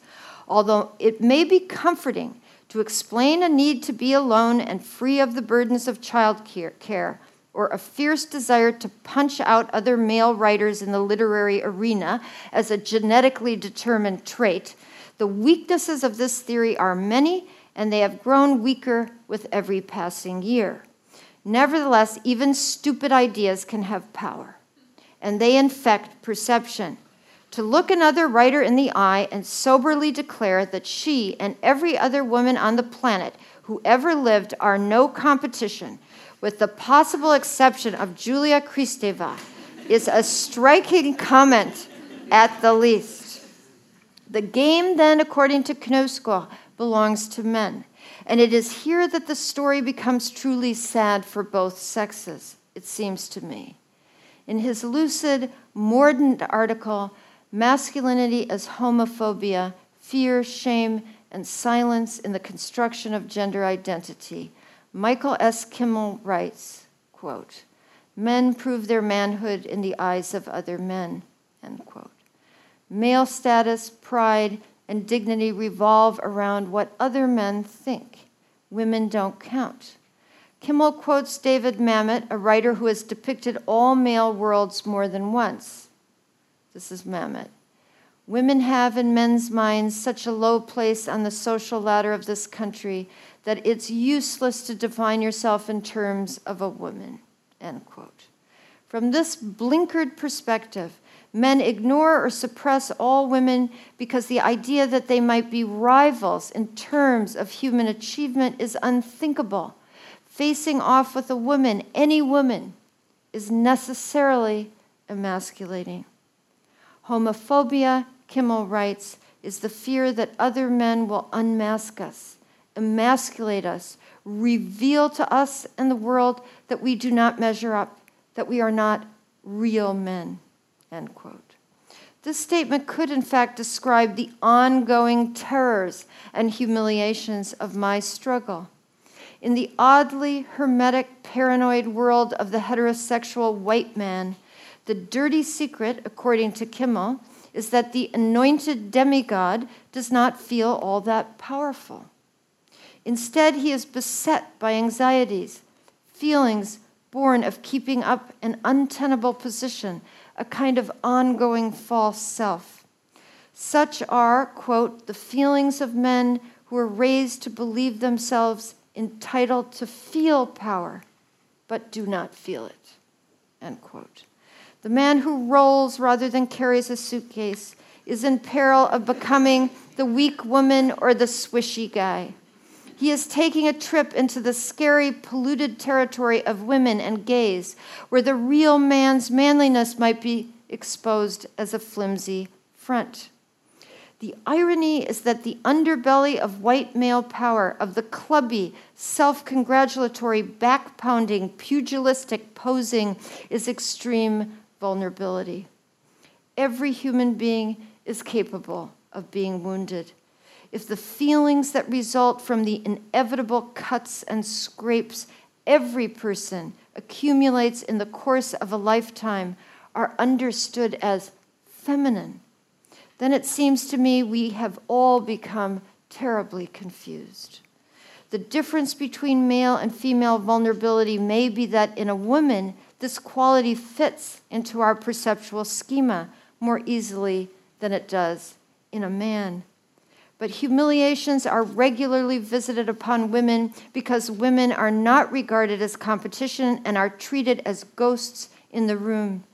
Although it may be comforting to explain a need to be alone and free of the burdens of child care, or a fierce desire to punch out other male writers in the literary arena as a genetically determined trait, the weaknesses of this theory are many and they have grown weaker with every passing year. Nevertheless, even stupid ideas can have power, and they infect perception. To look another writer in the eye and soberly declare that she and every other woman on the planet who ever lived are no competition with the possible exception of Julia Kristeva, is a striking comment at the least. The game, then, according to Knausgård, belongs to men. And it is here that the story becomes truly sad for both sexes, it seems to me. In his lucid, mordant article, Masculinity as Homophobia Fear, Shame, and Silence in the Construction of Gender Identity, Michael S. Kimmel writes, quote, Men prove their manhood in the eyes of other men. End quote. Male status, pride, and dignity revolve around what other men think. Women don't count. Kimmel quotes David Mamet, a writer who has depicted all male worlds more than once. This is Mamet. Women have in men's minds such a low place on the social ladder of this country that it's useless to define yourself in terms of a woman. End quote. From this blinkered perspective, men ignore or suppress all women because the idea that they might be rivals in terms of human achievement is unthinkable. Facing off with a woman, any woman, is necessarily emasculating. Homophobia Kimmel writes, is the fear that other men will unmask us, emasculate us, reveal to us and the world that we do not measure up, that we are not real men. End quote. This statement could, in fact, describe the ongoing terrors and humiliations of my struggle. In the oddly hermetic, paranoid world of the heterosexual white man, the dirty secret, according to Kimmel, is that the anointed demigod does not feel all that powerful. Instead, he is beset by anxieties, feelings born of keeping up an untenable position, a kind of ongoing false self. Such are, quote, the feelings of men who are raised to believe themselves entitled to feel power, but do not feel it, end quote. The man who rolls rather than carries a suitcase is in peril of becoming the weak woman or the swishy guy. He is taking a trip into the scary, polluted territory of women and gays, where the real man's manliness might be exposed as a flimsy front. The irony is that the underbelly of white male power, of the clubby, self congratulatory, back pounding, pugilistic posing, is extreme vulnerability. Every human being is capable of being wounded. If the feelings that result from the inevitable cuts and scrapes every person accumulates in the course of a lifetime are understood as feminine, then it seems to me we have all become terribly confused. The difference between male and female vulnerability may be that in a woman, this quality fits into our perceptual schema more easily than it does in a man. But humiliations are regularly visited upon women because women are not regarded as competition and are treated as ghosts in the room.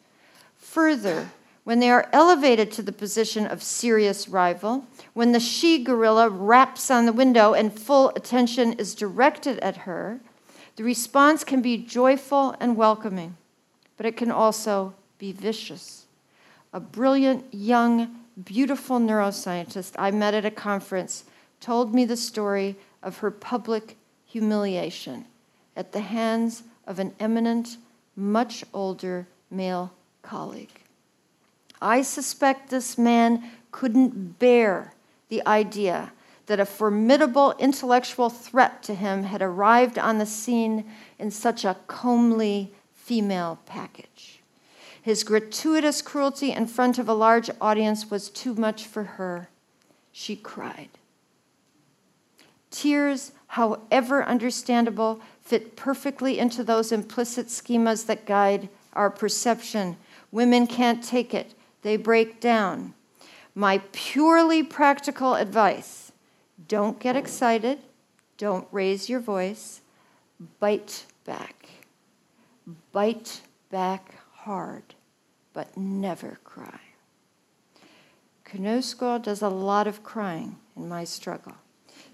Further, when they are elevated to the position of serious rival, when the she gorilla raps on the window and full attention is directed at her, the response can be joyful and welcoming, but it can also be vicious. A brilliant, young, beautiful neuroscientist I met at a conference told me the story of her public humiliation at the hands of an eminent, much older male colleague. I suspect this man couldn't bear the idea that a formidable intellectual threat to him had arrived on the scene in such a comely female package. His gratuitous cruelty in front of a large audience was too much for her. She cried. Tears, however understandable, fit perfectly into those implicit schemas that guide our perception. Women can't take it, they break down. My purely practical advice don't get excited, don't raise your voice, bite back. Bite back hard, but never cry. Knausgård does a lot of crying in my struggle.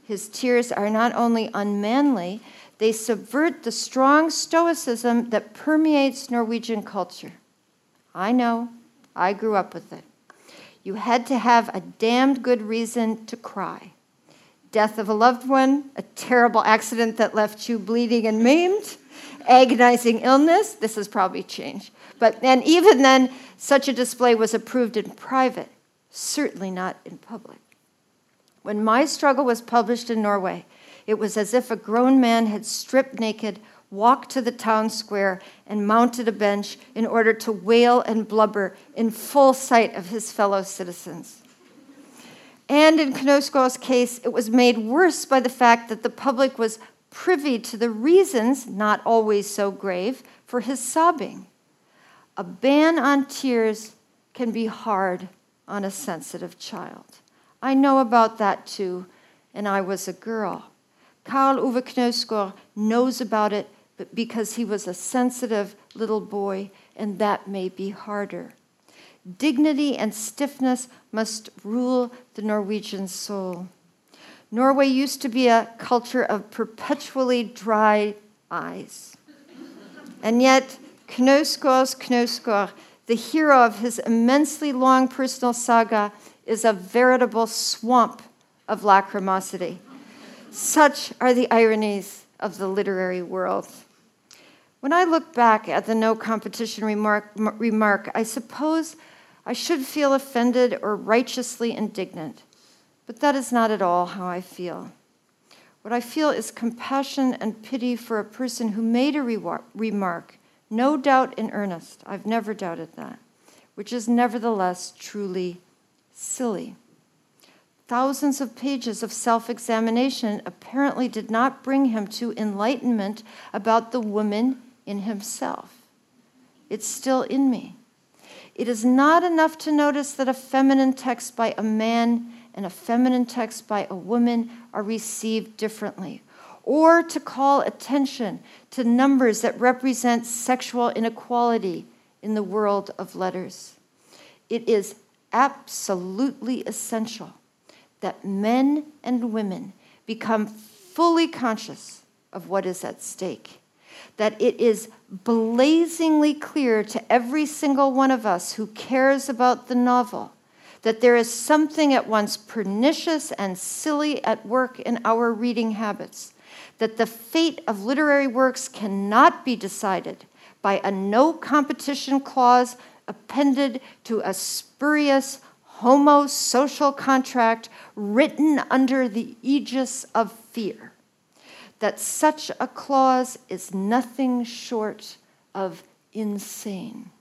His tears are not only unmanly, they subvert the strong stoicism that permeates Norwegian culture. I know, I grew up with it. You had to have a damned good reason to cry. Death of a loved one, a terrible accident that left you bleeding and maimed, agonizing illness, this has probably changed. But and even then, such a display was approved in private, certainly not in public. When my struggle was published in Norway, it was as if a grown man had stripped naked, walked to the town square and mounted a bench in order to wail and blubber in full sight of his fellow citizens. And in Knausgård's case, it was made worse by the fact that the public was privy to the reasons, not always so grave, for his sobbing. A ban on tears can be hard on a sensitive child. I know about that too, and I was a girl. Karl Ove Knausgård knows about it because he was a sensitive little boy, and that may be harder. Dignity and stiffness must rule the Norwegian soul. Norway used to be a culture of perpetually dry eyes. And yet, Knausgård's Knausgård, the hero of his immensely long personal saga, is a veritable swamp of lacrimosity. Such are the ironies of the literary world. When I look back at the no competition remark, remark, I suppose I should feel offended or righteously indignant, but that is not at all how I feel. What I feel is compassion and pity for a person who made a remark, no doubt in earnest, I've never doubted that, which is nevertheless truly silly. Thousands of pages of self examination apparently did not bring him to enlightenment about the woman in himself. It's still in me. It is not enough to notice that a feminine text by a man and a feminine text by a woman are received differently, or to call attention to numbers that represent sexual inequality in the world of letters. It is absolutely essential that men and women become fully conscious of what is at stake that it is blazingly clear to every single one of us who cares about the novel that there is something at once pernicious and silly at work in our reading habits, that the fate of literary works cannot be decided by a no competition clause appended to a spurious homo-social contract written under the aegis of fear that such a clause is nothing short of insane.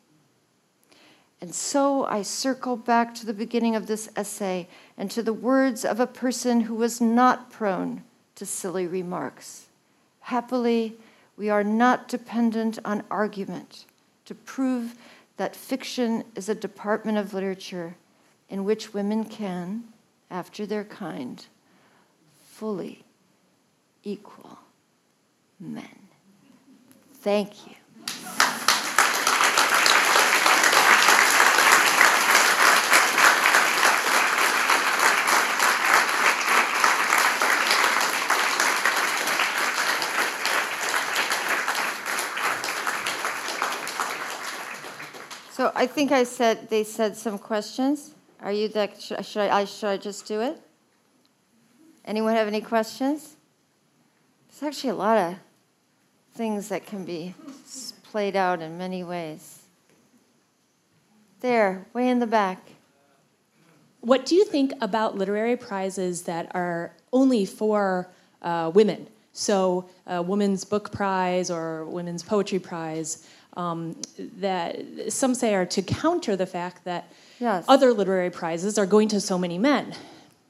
And so I circle back to the beginning of this essay and to the words of a person who was not prone to silly remarks. Happily, we are not dependent on argument to prove that fiction is a department of literature in which women can, after their kind, fully equal men. Thank you. So I think I said they said some questions. Are you that should, should I should I just do it? Anyone have any questions? There's actually a lot of things that can be played out in many ways. There, way in the back. What do you think about literary prizes that are only for uh, women? So, a Women's Book Prize or Women's Poetry Prize, um, that some say are to counter the fact that yes. other literary prizes are going to so many men.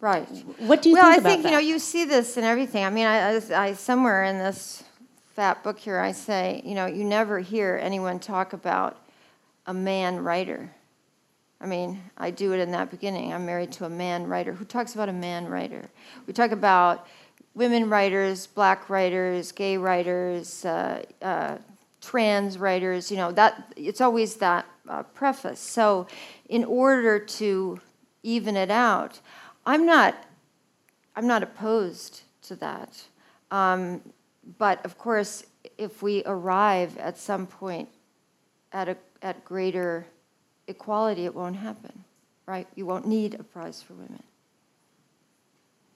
Right. What do you think about that? well, think I about think that? you know you see this in everything. I mean, I, I, somewhere in this fat book here, I say, you know, you never hear anyone talk about a man writer. I mean, I do it in that beginning. I'm married to a man writer. Who talks about a man writer? We talk about women writers, black writers, gay writers, uh, uh, trans writers. You know, that it's always that uh, preface. So, in order to even it out, I'm not, I'm not opposed to that. Um, but of course, if we arrive at some point at, a, at greater equality, it won't happen, right? You won't need a prize for women.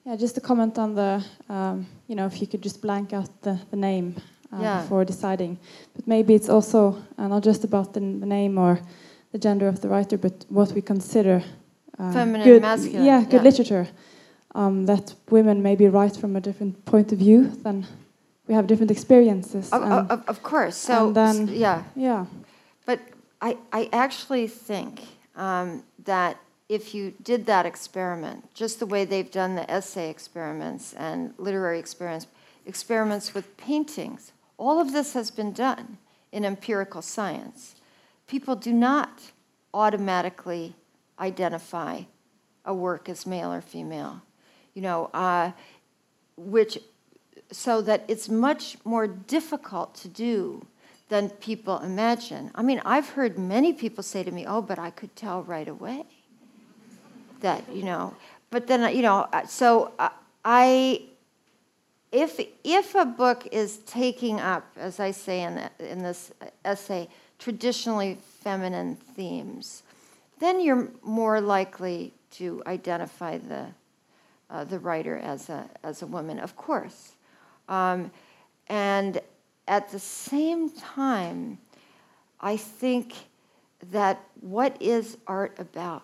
Yeah, just a comment on the, um, you know, if you could just blank out the, the name uh, yeah. before deciding. But maybe it's also uh, not just about the, the, name or the gender of the writer, but what we consider uh, feminine, good, masculine. Yeah, good yeah. literature. Um, that women maybe write from a different point of view than we have different experiences. Of, and- of, of course. So, then- yeah. yeah. But I, I actually think um, that if you did that experiment, just the way they've done the essay experiments and literary experiments, experiments with paintings, all of this has been done in empirical science. People do not automatically identify a work as male or female, you know, uh, which so that it's much more difficult to do than people imagine. I mean, I've heard many people say to me, "Oh, but I could tell right away." That you know, but then you know, uh, so uh, I, if if a book is taking up, as I say in in this essay, traditionally feminine themes, then you're more likely to identify the uh, the writer as a as a woman, of course, um, and at the same time, I think that what is art about?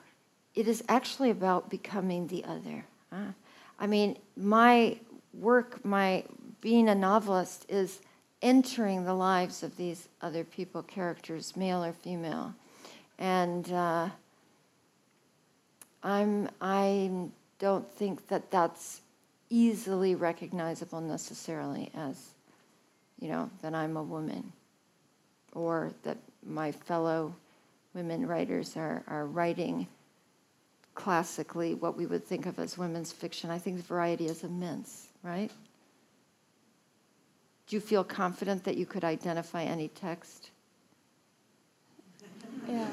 It is actually about becoming the other. huh? I mean, my work, my being a novelist, is entering the lives of these other people, characters, male or female, and uh, I'm I don't think that that's easily recognizable necessarily as you know, that I'm a woman or that my fellow women writers are, are writing classically what we would think of as women's fiction. I think the variety is immense, right? Do you feel confident that you could identify any text? Yeah.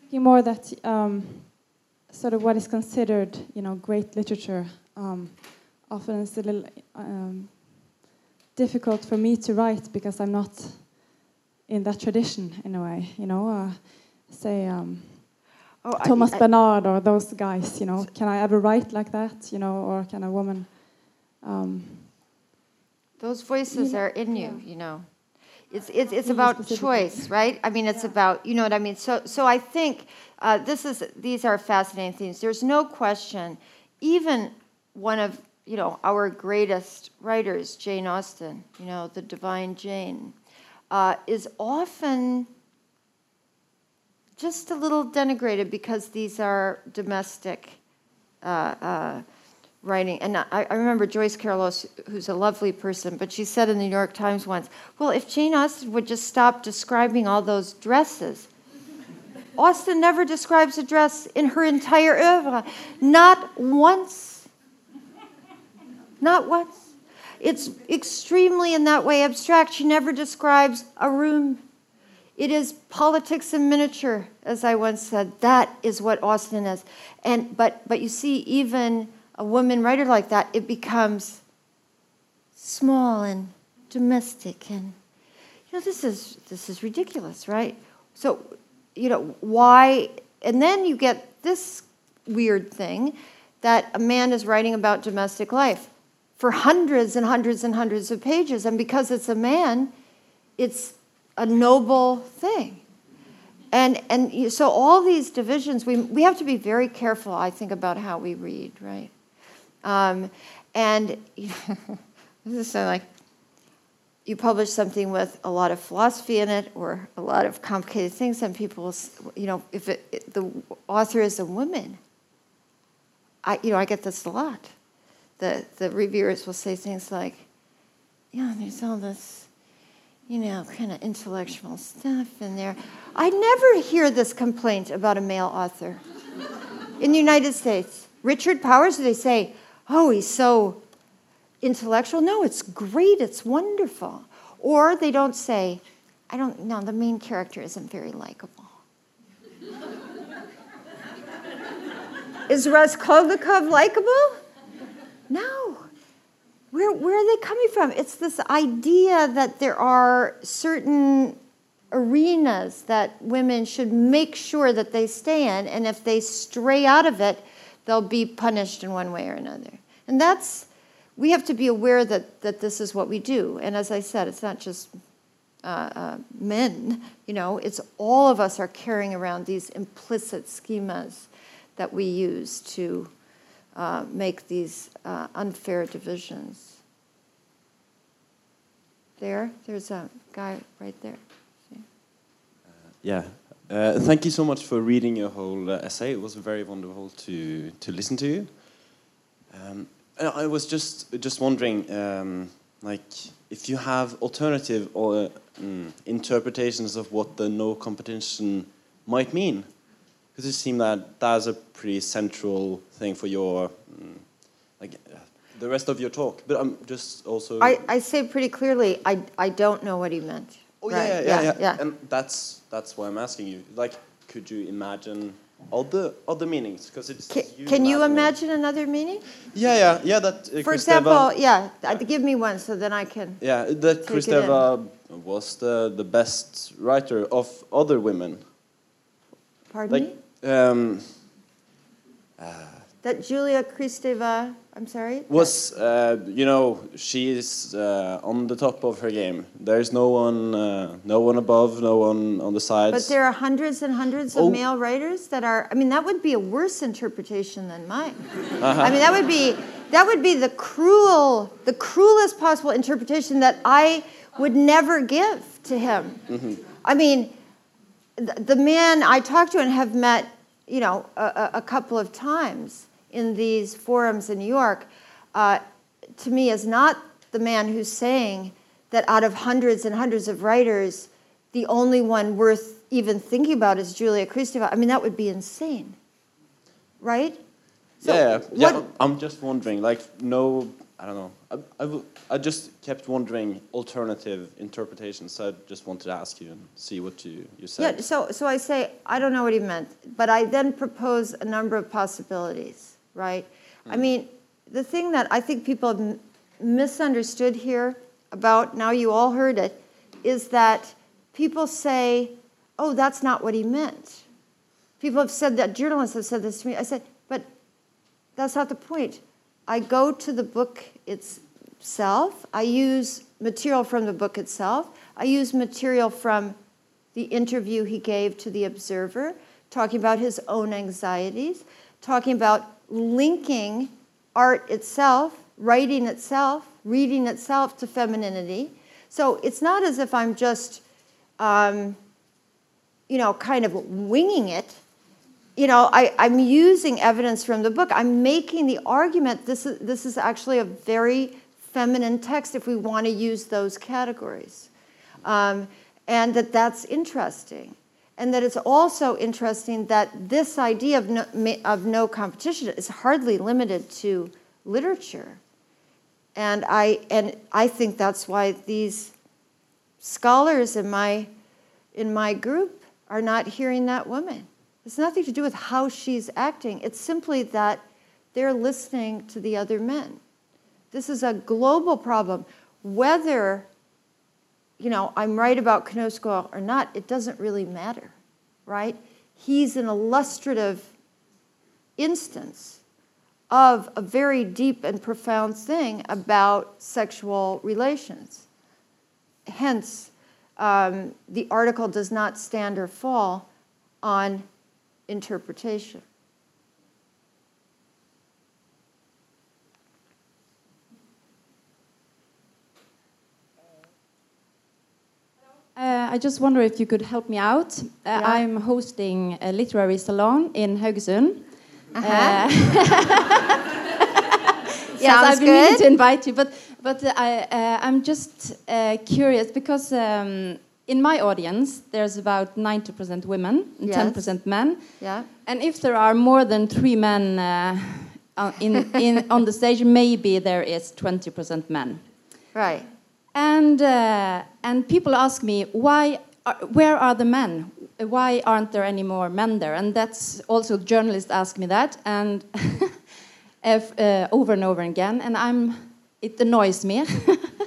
Thinking more that um, sort of what is considered, you know, great literature um, often is a little um, difficult for me to write because I'm not in that tradition in a way. You know, uh, say um, Oh, Thomas I- Bernhard or those guys. You know, can I ever write like that? You know, or can a woman? Um, Those voices You know, are in you, yeah. you know. It's, it's, it's about choice, right? I mean, it's about, you know what I mean? So, so I think uh, this is, these are fascinating things. There's no question, even one of, you know, our greatest writers, Jane Austen, you know, the Divine Jane, uh, is often just a little denigrated because these are domestic uh, uh, writing. And I, I remember Joyce Carol Oates, who's a lovely person, but she said in the New York Times once, well, if Jane Austen would just stop describing all those dresses. Austen never describes a dress in her entire oeuvre, not once. Not once. It's extremely, in that way, abstract. She never describes a room. It is politics in miniature, as I once said. That is what Austen is. And but but you see, even a woman writer like that, it becomes small and domestic and you know this is this is ridiculous, right? So, you know, why and then you get this weird thing that a man is writing about domestic life for hundreds and hundreds and hundreds of pages and because it's a man, it's a noble thing. And, and so all these divisions, we, we have to be very careful, I think, about how we read, right? Um, and this is like, you publish something with a lot of philosophy in it or a lot of complicated things, and people, you know, if it, it- the author is a woman, I, you know, I get this a lot. The, the reviewers will say things like, yeah, there's all this you know, kind of intellectual stuff in there. I never hear this complaint about a male author in the United States. Richard Powers, they say, oh, he's so intellectual. No, it's great, it's wonderful. Or they don't say, I don't know, the main character isn't very likable. Is Raskolnikov likable? No. Where, where are they coming from? It's this idea that there are certain arenas that women should make sure that they stay in, and if they stray out of it, they'll be punished in one way or another. And that's, we have to be aware that, that this is what we do. And as I said, it's not just uh, uh, men, you know, it's all of us are carrying around these implicit schemas that we use to uh, make these uh, unfair divisions. there. There's a guy right there. Yeah. Uh, thank you so much for reading your whole uh, essay. It was very wonderful to to listen to you. Um, I was just just wondering, um, like, if you have alternative or mm, interpretations of what the no competition might mean, because it seemed that that's a pretty central thing for your, mm, like, the rest of your talk. But I'm just also. I, I say pretty clearly, I, I don't know what he meant. Oh Right, yeah, yeah, yeah, yeah. And that's that's why I'm asking you. Like, could you imagine other other meanings? Because it's. Can, can you imagine another meaning? Yeah, yeah, yeah. That. Uh, For example, yeah, uh, give me one so then I can. Yeah, that Kristeva was the the best writer of other women. Pardon Like, me? Um, That Julia Kristeva, I'm sorry? was uh, you know she is uh, on the top of her game. There's no one, uh, no one above, no one on the sides. But there are hundreds and hundreds of Oh. male writers that are. I mean, that would be a worse interpretation than mine. Uh-huh. I mean, that would be that would be the cruel, the cruelest possible interpretation that I would never give to him. Mm-hmm. I mean, the, man I talked to and have met, you know, a, a- a couple of times in these forums in New York, uh, to me is not the man who's saying that out of hundreds and hundreds of writers, the only one worth even thinking about is Julia Kristeva. I mean, that would be insane, right? So yeah, yeah. what- I'm just wondering, like, no, I don't know. I, I, I just kept wondering alternative interpretations. So I just wanted to ask you and see what you, you said. Yeah, so, so I say, I don't know what he meant, but I then propose a number of possibilities, right? I hmm. mean, the thing that I think people have m- misunderstood here about, now you all heard it, is that people say, oh, that's not what he meant. People have said that, journalists have said this to me. I said, but that's not the point. I go to the book itself. I use material from the book itself. I use material from the interview he gave to the Observer, talking about his own anxieties, talking about linking art itself, writing itself, reading itself to femininity. So it's not as if I'm just, um, you know, kind of winging it you know, I, I'm using evidence from the book. I'm making the argument this is, this is actually a very feminine text if we want to use those categories. Um, and that that's interesting. And that it's also interesting that this idea of no, of no competition is hardly limited to literature. And I, and I think that's why these scholars in my, in my group are not hearing that woman. It's nothing to do with how she's acting. It's simply that they're listening to the other men. This is a global problem. Whether, you know, I'm right about Knausgaard or not, it doesn't really matter, right? He's an illustrative instance of a very deep and profound thing about sexual relations. Hence, um, the article does not stand or fall on interpretation. Uh, I just wonder if you could help me out. Uh, Yeah. I'm hosting a literary salon in Haugesund. Uh-huh. Uh, yes, I've been meaning to invite you, but but uh, I uh, I'm just uh, curious because um, in my audience there's about ninety percent women and Yes. ten percent men, Yeah. and if there are more than three men uh, on- in, in on the stage, maybe there is twenty percent men. Right. And uh, and people ask me why, are, where are the men? Why aren't there any more men there? And that's also journalists ask me that, and if, uh, over and over again. And I'm, it annoys me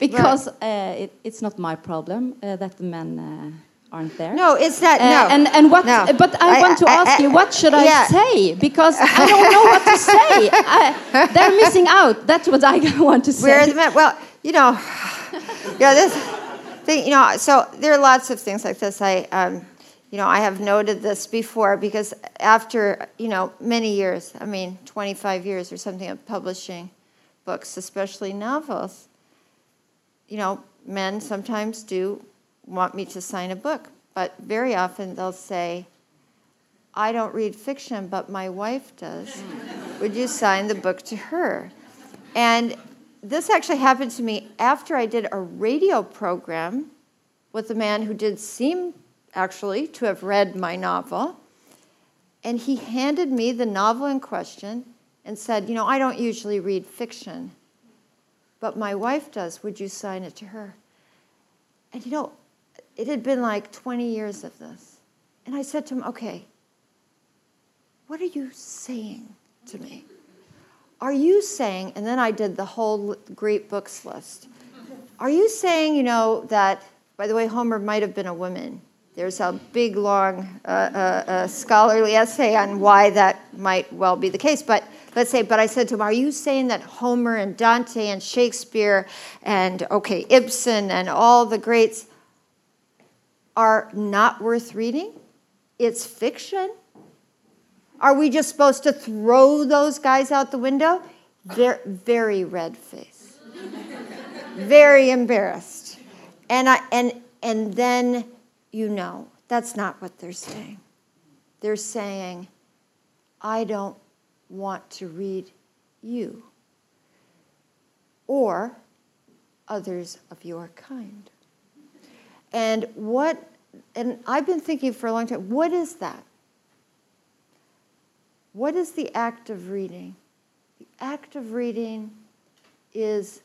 because uh, it, it's not my problem uh, that the men uh, aren't there. No, it's not. Uh, no. and and what? No. But I, want to ask you, what should I say? Because I don't know what to say. I, they're missing out. That's what I want to say. Where are the men? Well, you know, yeah, this thing, you know, so there are lots of things like this. I, um, you know, I have noted this before because after, you know, many years, I mean, 25 years or something of publishing books, especially novels, you know, men sometimes do want me to sign a book, but very often they'll say, I don't read fiction, but my wife does. Would you sign the book to her? And this actually happened to me after I did a radio program with a man who did seem actually to have read my novel. And he handed me the novel in question and said, You know, I don't usually read fiction, but my wife does. Would you sign it to her? And you know, it had been like 20 years of this. And I said to him, Okay, what are you saying to me? Are you saying, and then I did the whole great books list. Are you saying, you know, that, by the way, Homer might have been a woman? There's a big, long uh, uh, uh, scholarly essay on why that might well be the case. But let's say, but I said to him, Are you saying that Homer and Dante and Shakespeare and, okay, Ibsen and all the greats are not worth reading? It's fiction. Are we just supposed to throw those guys out the window? Very, very red face, very embarrassed. And, I, and, and then you know that's not what they're saying. They're saying, I don't want to read you or others of your kind. And what, and I've been thinking for a long time, what is that? What is the act of reading? The act of reading is,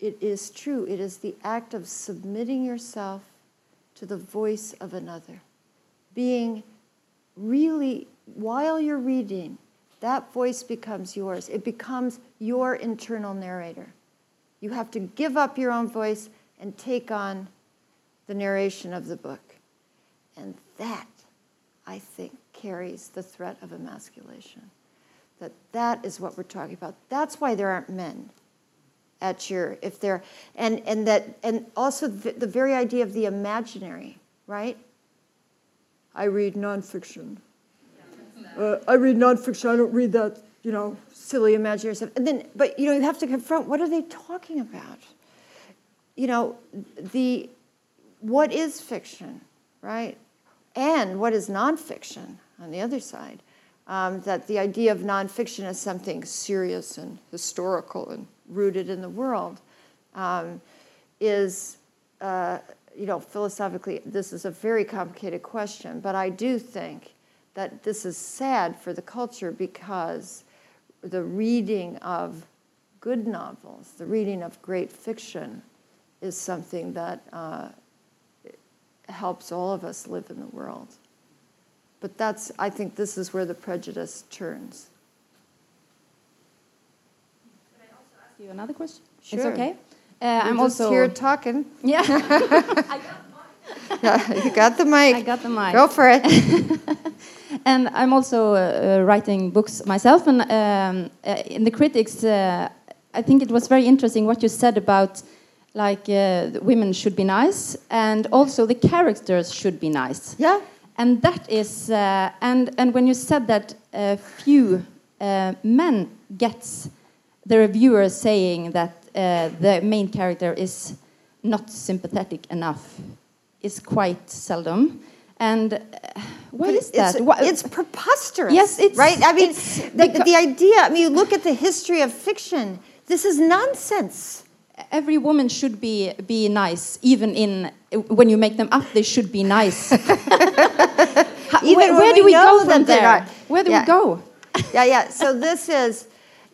it is true, it is the act of submitting yourself to the voice of another. Being really, while you're reading, that voice becomes yours. It becomes your internal narrator. You have to give up your own voice and take on the narration of the book. And that, I think, carries the threat of emasculation. That that is what we're talking about. That's why there aren't men at your if they're and and that and also the, the very idea of the imaginary, right? I read nonfiction. Uh, I read nonfiction. I don't read that, you know, silly imaginary stuff. And then, but you know, you have to confront what are they talking about? You know, the what is fiction, right? And what is nonfiction? on the other side. Um, that the idea of nonfiction is something serious and historical and rooted in the world um, is, uh, you know, philosophically, this is a very complicated question, but I do think that this is sad for the culture because the reading of good novels, the reading of great fiction, is something that uh, helps all of us live in the world. But that's, I think this is where the prejudice turns. Can I also ask you another question? Sure. It's okay. Uh, I'm also here talking. Yeah. yeah, you got the mic. I got the mic. Go for it. and I'm also uh, uh, writing books myself. And um, uh, in the critics, uh, I think it was very interesting what you said about like uh, women should be nice, and also the characters should be nice. Yeah and that is uh, and and when you said that few men gets the reviewer saying that the main character is not sympathetic enough is quite seldom and uh, why that? It's, it's, preposterous. Yes, it's right. I mean, the, the idea. I mean, you look at the history of fiction. This is nonsense every woman should be be nice even in when you make them up they should be nice where, where do we, go from there where do yeah. we go yeah yeah so this is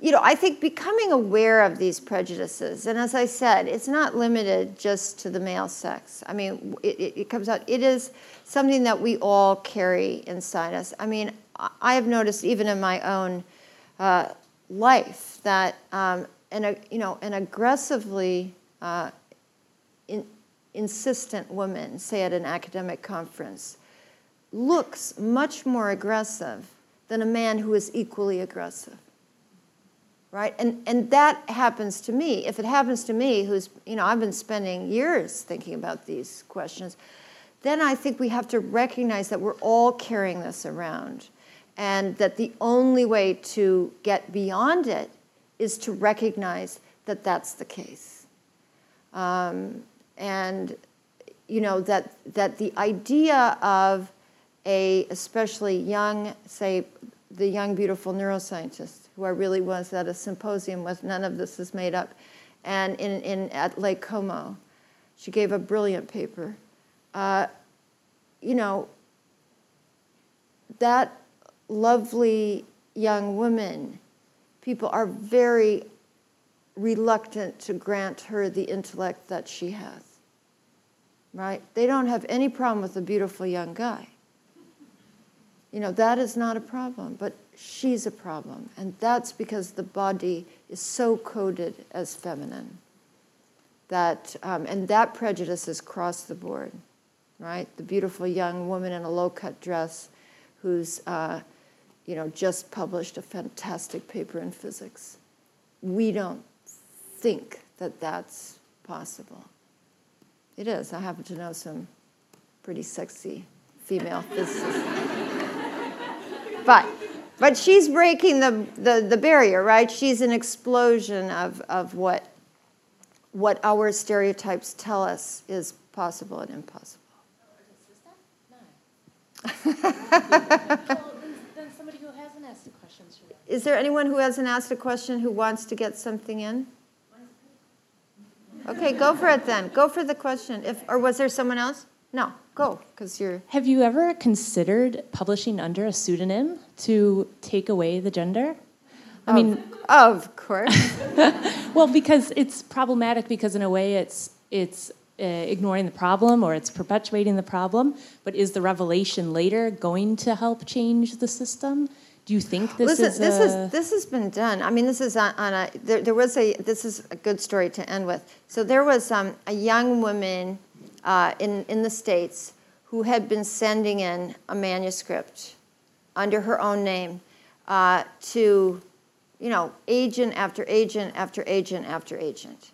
you know i think becoming aware of these prejudices and as i said it's not limited just to the male sex i mean it, it, it comes out it is something that we all carry inside us i mean i have noticed even in my own uh, life that um, an, you know, an aggressively uh, in, insistent woman, say at an academic conference, looks much more aggressive than a man who is equally aggressive. Right? And, and that happens to me. If it happens to me, who's, you know, I've been spending years thinking about these questions, then I think we have to recognize that we're all carrying this around and that the only way to get beyond it is to recognize that that's the case. Um, and you know that that the idea of a especially young, say, the young beautiful neuroscientist who I really was at a symposium with. None of this is made up, and in, in at Lake Como, she gave a brilliant paper. Uh, you know, that lovely young woman, people are very reluctant to grant her the intellect that she has. Right? They don't have any problem with a beautiful young guy. You know, that is not a problem, but she's a problem. And that's because the body is so coded as feminine. That, um, and that prejudice is across the board, right? The beautiful young woman in a low cut dress who's, uh, you know, just published a fantastic paper in physics. We don't think that that's possible. It is. I happen to know some pretty sexy female physicists. but, but she's breaking the, the, the barrier, right? She's an explosion of, of what, what our stereotypes tell us is possible and impossible. Is there anyone who hasn't asked a question who wants to get something in? Okay, go for it then. Go for the question. If or was there someone else? No, go because you're. Have you ever considered publishing under a pseudonym to take away the gender? I of, mean, of course. well, because it's problematic because in a way it's it's uh, ignoring the problem or it's perpetuating the problem. But is the revelation later going to help change the system? Do you think this Listen, is this a... is this has been done. I mean, this is on, on a there, there, was a this is a good story to end with. So there was um, a young woman uh, in in the states who had been sending in a manuscript under her own name uh, to, you know, agent after agent after agent after agent.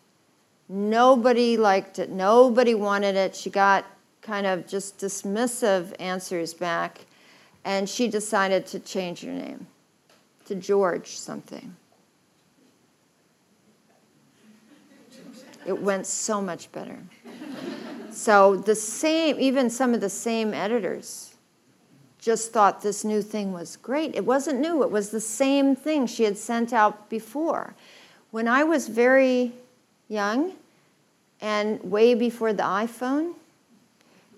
Nobody liked it. Nobody wanted it. She got kind of just dismissive answers back and she decided to change her name to George something. It went so much better. So the same, even some of the same editors just thought this new thing was great. It wasn't new, it was the same thing she had sent out before. When I was very young and way before the iPhone,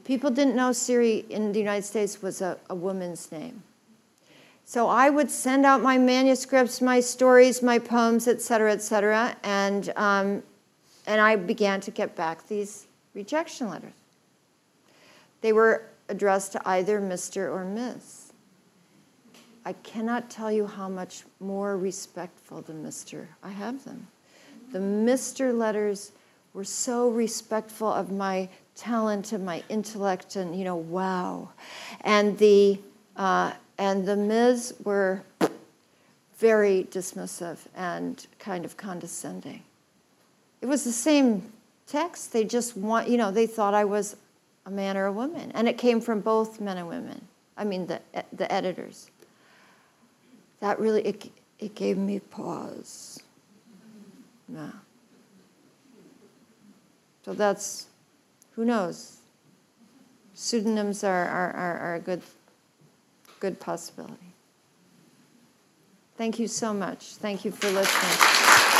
People didn't know Siri in the United States was a, a woman's name. So I would send out my manuscripts, my stories, my poems, et cetera, et cetera, and, um, and I began to get back these rejection letters. They were addressed to either Mr. or Miss. I cannot tell you how much more respectful than Mr. I have them. The Mr. letters were so respectful of my talent and my intellect and you know wow and the uh, and the ms were very dismissive and kind of condescending it was the same text they just want you know they thought i was a man or a woman and it came from both men and women i mean the the editors that really it, it gave me pause yeah so that's who knows? Pseudonyms are, are, are, are a good, good possibility. Thank you so much. Thank you for listening.